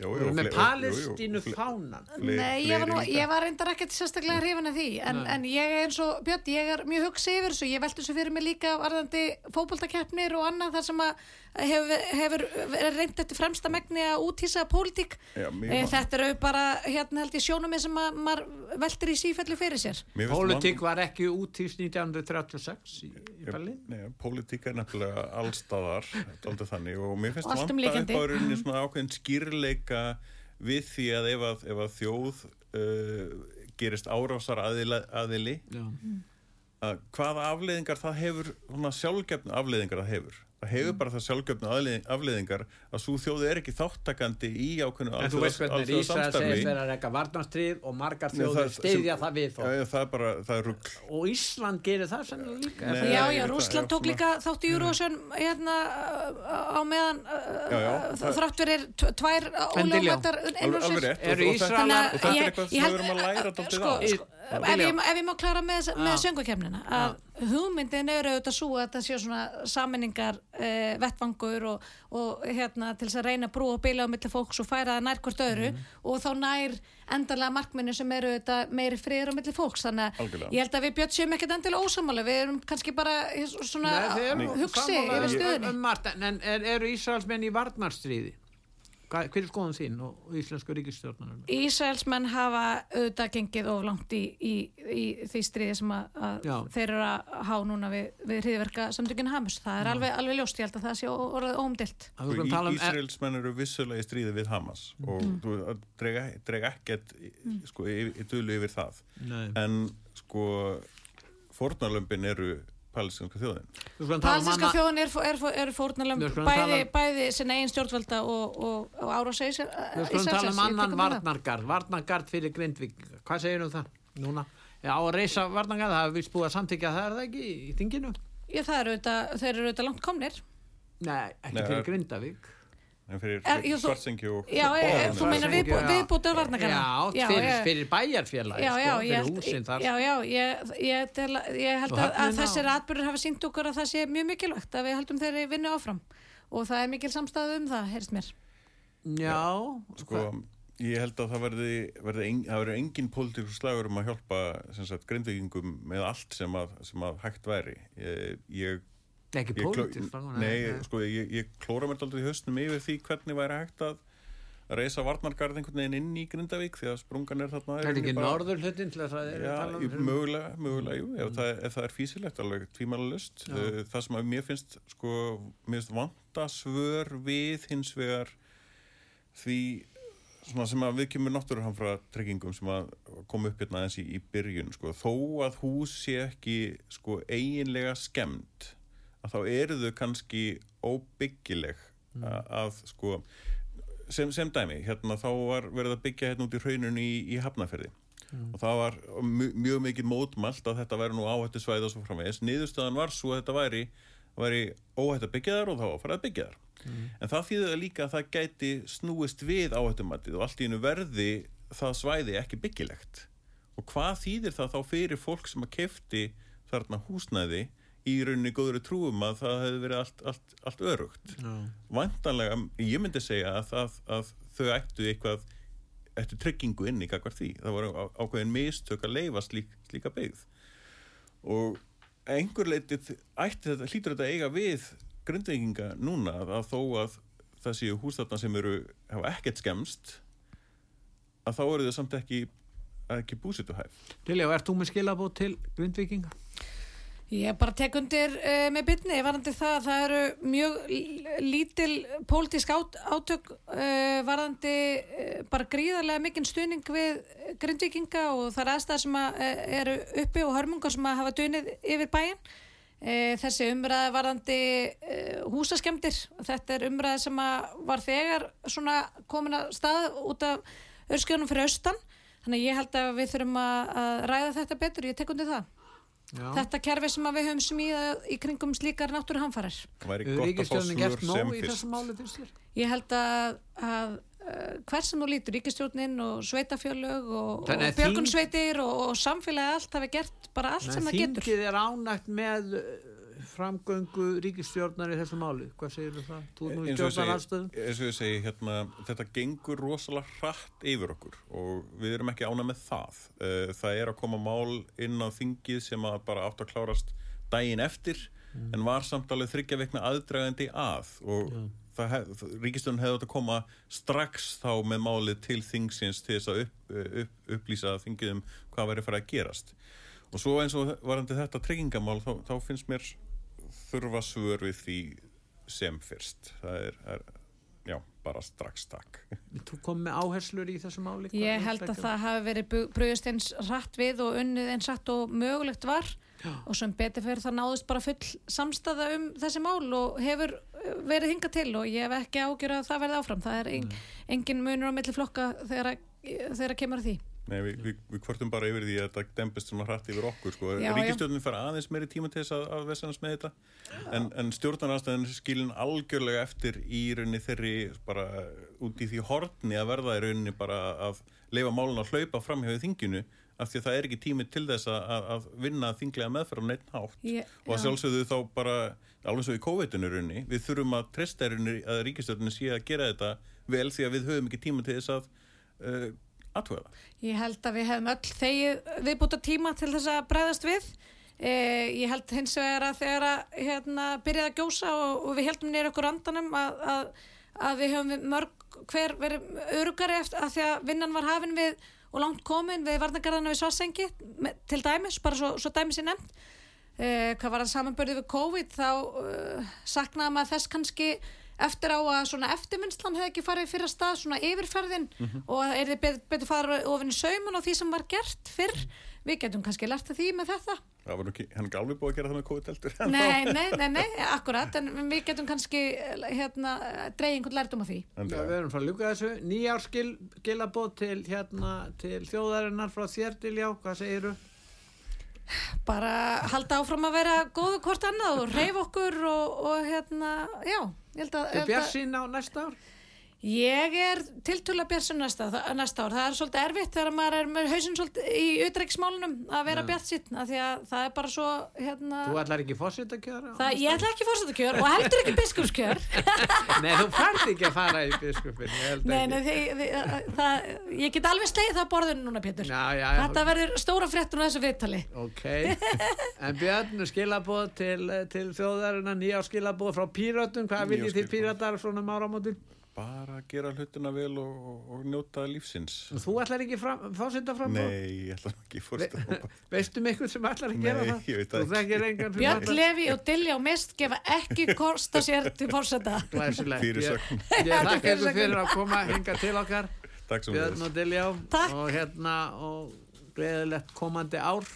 er það með Palestínu fánan. Nei, ég var, nú, fleiri líka. ég var reyndar ekkert sérstaklega hrifin af því en, ég er eins og Björn, ég er mjög hugsi yfir þessu, ég velti þessu fyrir mig líka varðandi fótboltakeppnir og annað þar sem að hefur, hefur verið reynd eftir fremsta megni að útísa pólitík Já, e, þetta eru bara hérna held ég sjónum sem að maður veltir í sífelli fyrir sér Pólitík var ekki útýst 1936 í, í Berlín. Nei, pólitík er nefnilega allstaðar, þannig og mér finnst umlíkjandi. á rauninni svona ákveðin skýrleika við því að ef að, ef að þjóð uh, gerist árásar aðila, aðili Já. að hvaða afleiðingar það hefur svona sjálfgefnu afleiðingar það hefur það hefur bara það sjálfgefnu afleiðing- afleiðingar að svo þjóði er ekki þáttakandi í ákveðnu En þú veist hvernig alþjóða Ísrael segist að reyka varnarstrið og margar þjóður það- steyðja það við Já, þó. já, það er bara, það er rugg Og Ísland gerir það sennilega líka. Nei. er Já, já, það, tók líka þátt í Eurovision hérna uh, á meðan Já, já, uh, það- þrátt verið tv- tvær Diljá, ólögmættar alveg, rétt og, þetta, er eitthvað ég sem við erum að læra hugmyndin er auðvitað svo að það sé svona sammenningar uh, vettvangur og, og hérna til þess að reyna að brúa og bila á milli fólks og færa það nær hvort öðru Mhm. og þá nær endanlega markminni sem eru auðvitað meiri friður á milli fólks þannig að Algjörlega. ég held að við björn séum ekkert endilega ósamála við erum kannski bara svona Nei, eru hugsi yfir stöðunni um En, en er, eru Ísraelsmenn í varnarstríði? Hver er skoðun þín og, íslensku ríkistjórnarum? Ísraelsmenn hafa auðvitað gengið of langt í, í, í því stríði sem að, að Já. þeir eru að há núna við, við hriðverka samtökinn Hamus. Það er alveg, alveg ljóst, ég held að það sé orðið óumdilt. Um- Ísraelsmenn eru vissulega í stríði við Hamas og þú að drega, drega ekkert í- sko, í, í dölu yfir það Nei. en sko fórnarlömpin eru palestinska þjóðin um Palestinska annað- þjóðin er, er, er skulum bæði, tala um- bæði sinna eigin stjórnvalda og, og, og árásæs Við skulum tala um annan varnargard, varnargard fyrir Grindvík. Hvað segir um það núna? Já, að reysa varnargard, það hefur vist búið að samtíkja það er það ekki í þinginu? Já, það eru auðvitað, þeir eru auðvitað langt komnir. Nei, ekki Nei, fyrir Grindavík. En fyrir, Er- svartsengi og Já, e, e, þú meinar viðbú, Já. viðbútið varnargarða? Já, fyrir, fyrir bæjarfélagi, já, sko, ég fyrir húsin þar. já, já, ég, ég, tel, ég held að, að þessir atbyrður hafa sínt okkur að það sé mjög mikilvægt að við heldum þeirri vinnu áfram og það er mikil samstæðu um það, heyrst mér. Já, sko, ég held að það verði, verði en, það verði engin pólitíkur slagur um að hjálpa grindvíkingum með allt sem að, sem að hægt væri ég, ég ekki Ég kló- pólitísk. Nei, sko, ég, ég klóra mér aldrei í hausnum yfir því hvernig væri hægt að reysa varnargarð einhvern veginn inn í Grindavík því að sprungan er þarna Er ekki í bara- norður hlutin til að þeir eru að Já, tala um í- fyrir- mögulega, mögulega, jú, ef, það, ef það er físilegt alveg tvímælalust. Já. Uh, það sem að mér finnst, sko, mér finnst vanta svör við hins vegar því svona sem að við kemur náttúruhamfra tryggingum sem að koma upp hérna aðeins í, í byrjun, sko, þó að hús sé ekki, sko, eiginlega skemmt, að þá eru þau kannski óbyggileg að, að, sko, sem, sem dæmi, hérna þá var verið að byggja hérna út í hraununni í, í Hafnarferði og það var mjög, mjög mikið mótmælt að þetta væri nú áhættu svæð og svo framvegis. Niðurstöðan var svo að þetta væri, væri óhætt að byggja þar og þá var farið að byggja þar. En það þýðir líka að það gæti snúist við áhættumatið og allt í hennu verði það svæði ekki byggilegt. Og hvað þýðir það þá fyrir fólk sem að kefti þarna húsnæði í rauninni góðri trúum að það hefði verið allt, allt, allt örugt Já. vantanlega, ég myndi segja að, að, að þau ættu eitthvað ættu tryggingu inn í kakvar því það voru á- ákveðin mistök að leifa slík, slíka byggð og einhver leitið ætti þetta, hlýtur þetta eiga við grundvenginga núna að, þó að það séu húsþarna sem eru hafa ekkert skemst að þá eru þau samt ekki ekki búsituhæf Lilja, ert þú með skilabót til Grindvíkinga? Ég bara tek undir uh, með bytni, varandi það að það eru mjög lítil pólitísk át, átök uh, varandi uh, bara gríðarlega mikinn stuðning við grindvikinga og það er aðstæðar sem að, eru uppi og hörmungar sem að hafa dunið yfir bæinn. Uh, þessi umræði varandi húsaskemdir, þetta er umræði sem var þegar komin að stað út af örskjónum fyrir austan, þannig ég held að við þurfum að, að ræða þetta betur, ég tek undir það Já. þetta kerfi sem að við höfum smíðað í kringum slíkar náttúruhamfarir. Það væri gott að fá svör gert nóg sem í fyrst. Ég held að, að uh, hver sem þú lítur, ríkistjórnin og sveitafjölög og, og Þannig björgunsveitir og, og samfélagi allt hafi gert bara allt sem það getur. Þingið er ánægt með framgöngu ríkistjórnar í þessu máli. Hvað segir þú það? Þú nú í eins og ég stjórnar segi, aðstöðum. eins og ég segi hérna, þetta gengur rosalega hratt yfir okkur og við erum ekki ána með það Eh, það er að koma mál inn á þingið sem að bara átt að klárast daginn eftir en var samt alveg þryggja veikna aðdragandi að og hef, ríkistjórn hefði átt að koma strax þá með málið til þingsins til þess að upp, upp, upplýsa þingið um hvað verið farið að gerast og svo eins og varandi þetta tryggingamál þá, þá finnst mér þurfa svör við því sem fyrst það er, er já, bara strax takk Þú kom með áherslur í þessu máli? Ég held að það hafi verið brugðist eins rætt við og unnið eins rætt og mögulegt var Já. og sem betur fyrir það náðist bara full samstaða um þessi mál og hefur uh, verið hingað til og ég hef ekki ágjör að það verði áfram. Það er en, engin munur á milli flokka þegar, að- þegar að kemur að því. Nei, við, við, við kvartum bara yfir því að þetta dempist svona hratt yfir okkur sko. Ríkistjórnin fær aðeins meiri tíma til þess að, að vesenast með þetta en, en stjórnarnastæðin skilin algjörlega eftir í rauninni þeirri bara út í því horni að verða í rauninni bara að leifa málun að hlaupa fram hjá þinginu af því að það er ekki tími til þess að, að, að vinna þinglega meðferð á neitt hátt Ég- og að já. sjálfsögðu þá bara alveg svo í COVID-19 rauninni við þurfum að treysta rauninni að ríkistjórnin sé að gera þetta vel því að við höfum ekki tíma til þess að uh, aðtöða það Ég held að við hefum öll þegið viðbúta tíma til þess að bregðast við. Eh, ég held hins vegar að þegar að hérna, byrjaði að gjósa og, og við heldum nýra okkur andanum að, að, að við höfum mörg hver verið örugari eftir að því að vinnan var hafin við og langt komin við varnagarðana við Svarsengi til dæmis, bara svo, svo dæmis ég nefnd. Eh, hvað var það samanbörðið við COVID þá uh, saknaði maður þess kannski eftir á að svona eftirvinnslan hefði ekki farið fyrir að stað svona yfirferðin og að er þið bet, betur farið ofin í saumun á því sem var gert fyrr? Við getum kannski lært að því með þetta. Það var ekki, hann alveg búið að gera það með COVID-eldur nei, nei, nei, nei, akkurat en við getum kannski hérna, dreigja einhvern lærdum á því. Já, við erum frá að ljúka þessu. Nýjár skil, skilabóð til, hérna, til þjóðarinnar frá þér til já, hvað segiru? bara halda áfram að vera góðu hvort annað og reyf okkur og, og hérna, já ég held að, Til held að björnsinn á næsta ár? Ég er tiltöla bjart næsta, næsta ár. Það er svolítið erfitt þegar maður er með hausinn svolítið í utreiksmálunum að vera bjart sitt. Því að það er bara svo, hérna... Þú ætlar ekki fórsett að kjöra? Það, ég ætla ekki fórsetakjör og heldur ekki biskupskjör. Nei, þú færð ekki að fara í biskupin, nei, nei, þið, þið, það, ég get alveg slegið það borðinu núna, Pétur. Já, já, já. Þetta verður stóra fréttur á þessu viðtali. Ok, en Björn, skilabóð til, til þjóðarinnar, nýjár skilabóð frá pírötum, hvað viljið þið píratar svona um áramótin? Bara gera hlutina vel og, og, og njóta lífsins. Þú ætlar ekki fórsetta fram Nei, ég ætla nú ekki fórst Ve veistu mig eitthvað sem ætlar að gera Nei, það? ekki. Björn ætlar- Levi og og Mist gefa ekki kosta sér til fórseta. Ég, ég þakka ykkur fyrir að koma hinga til okkar. Takk Björn og Takk. og hérna og gleðilegt komandi ár.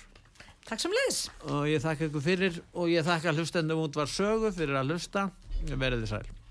Takk sem leiðis. og ég þakka ykkur fyrir og ég þakka hlustendum út var sögu fyrir að hlusta. Verið þið sæl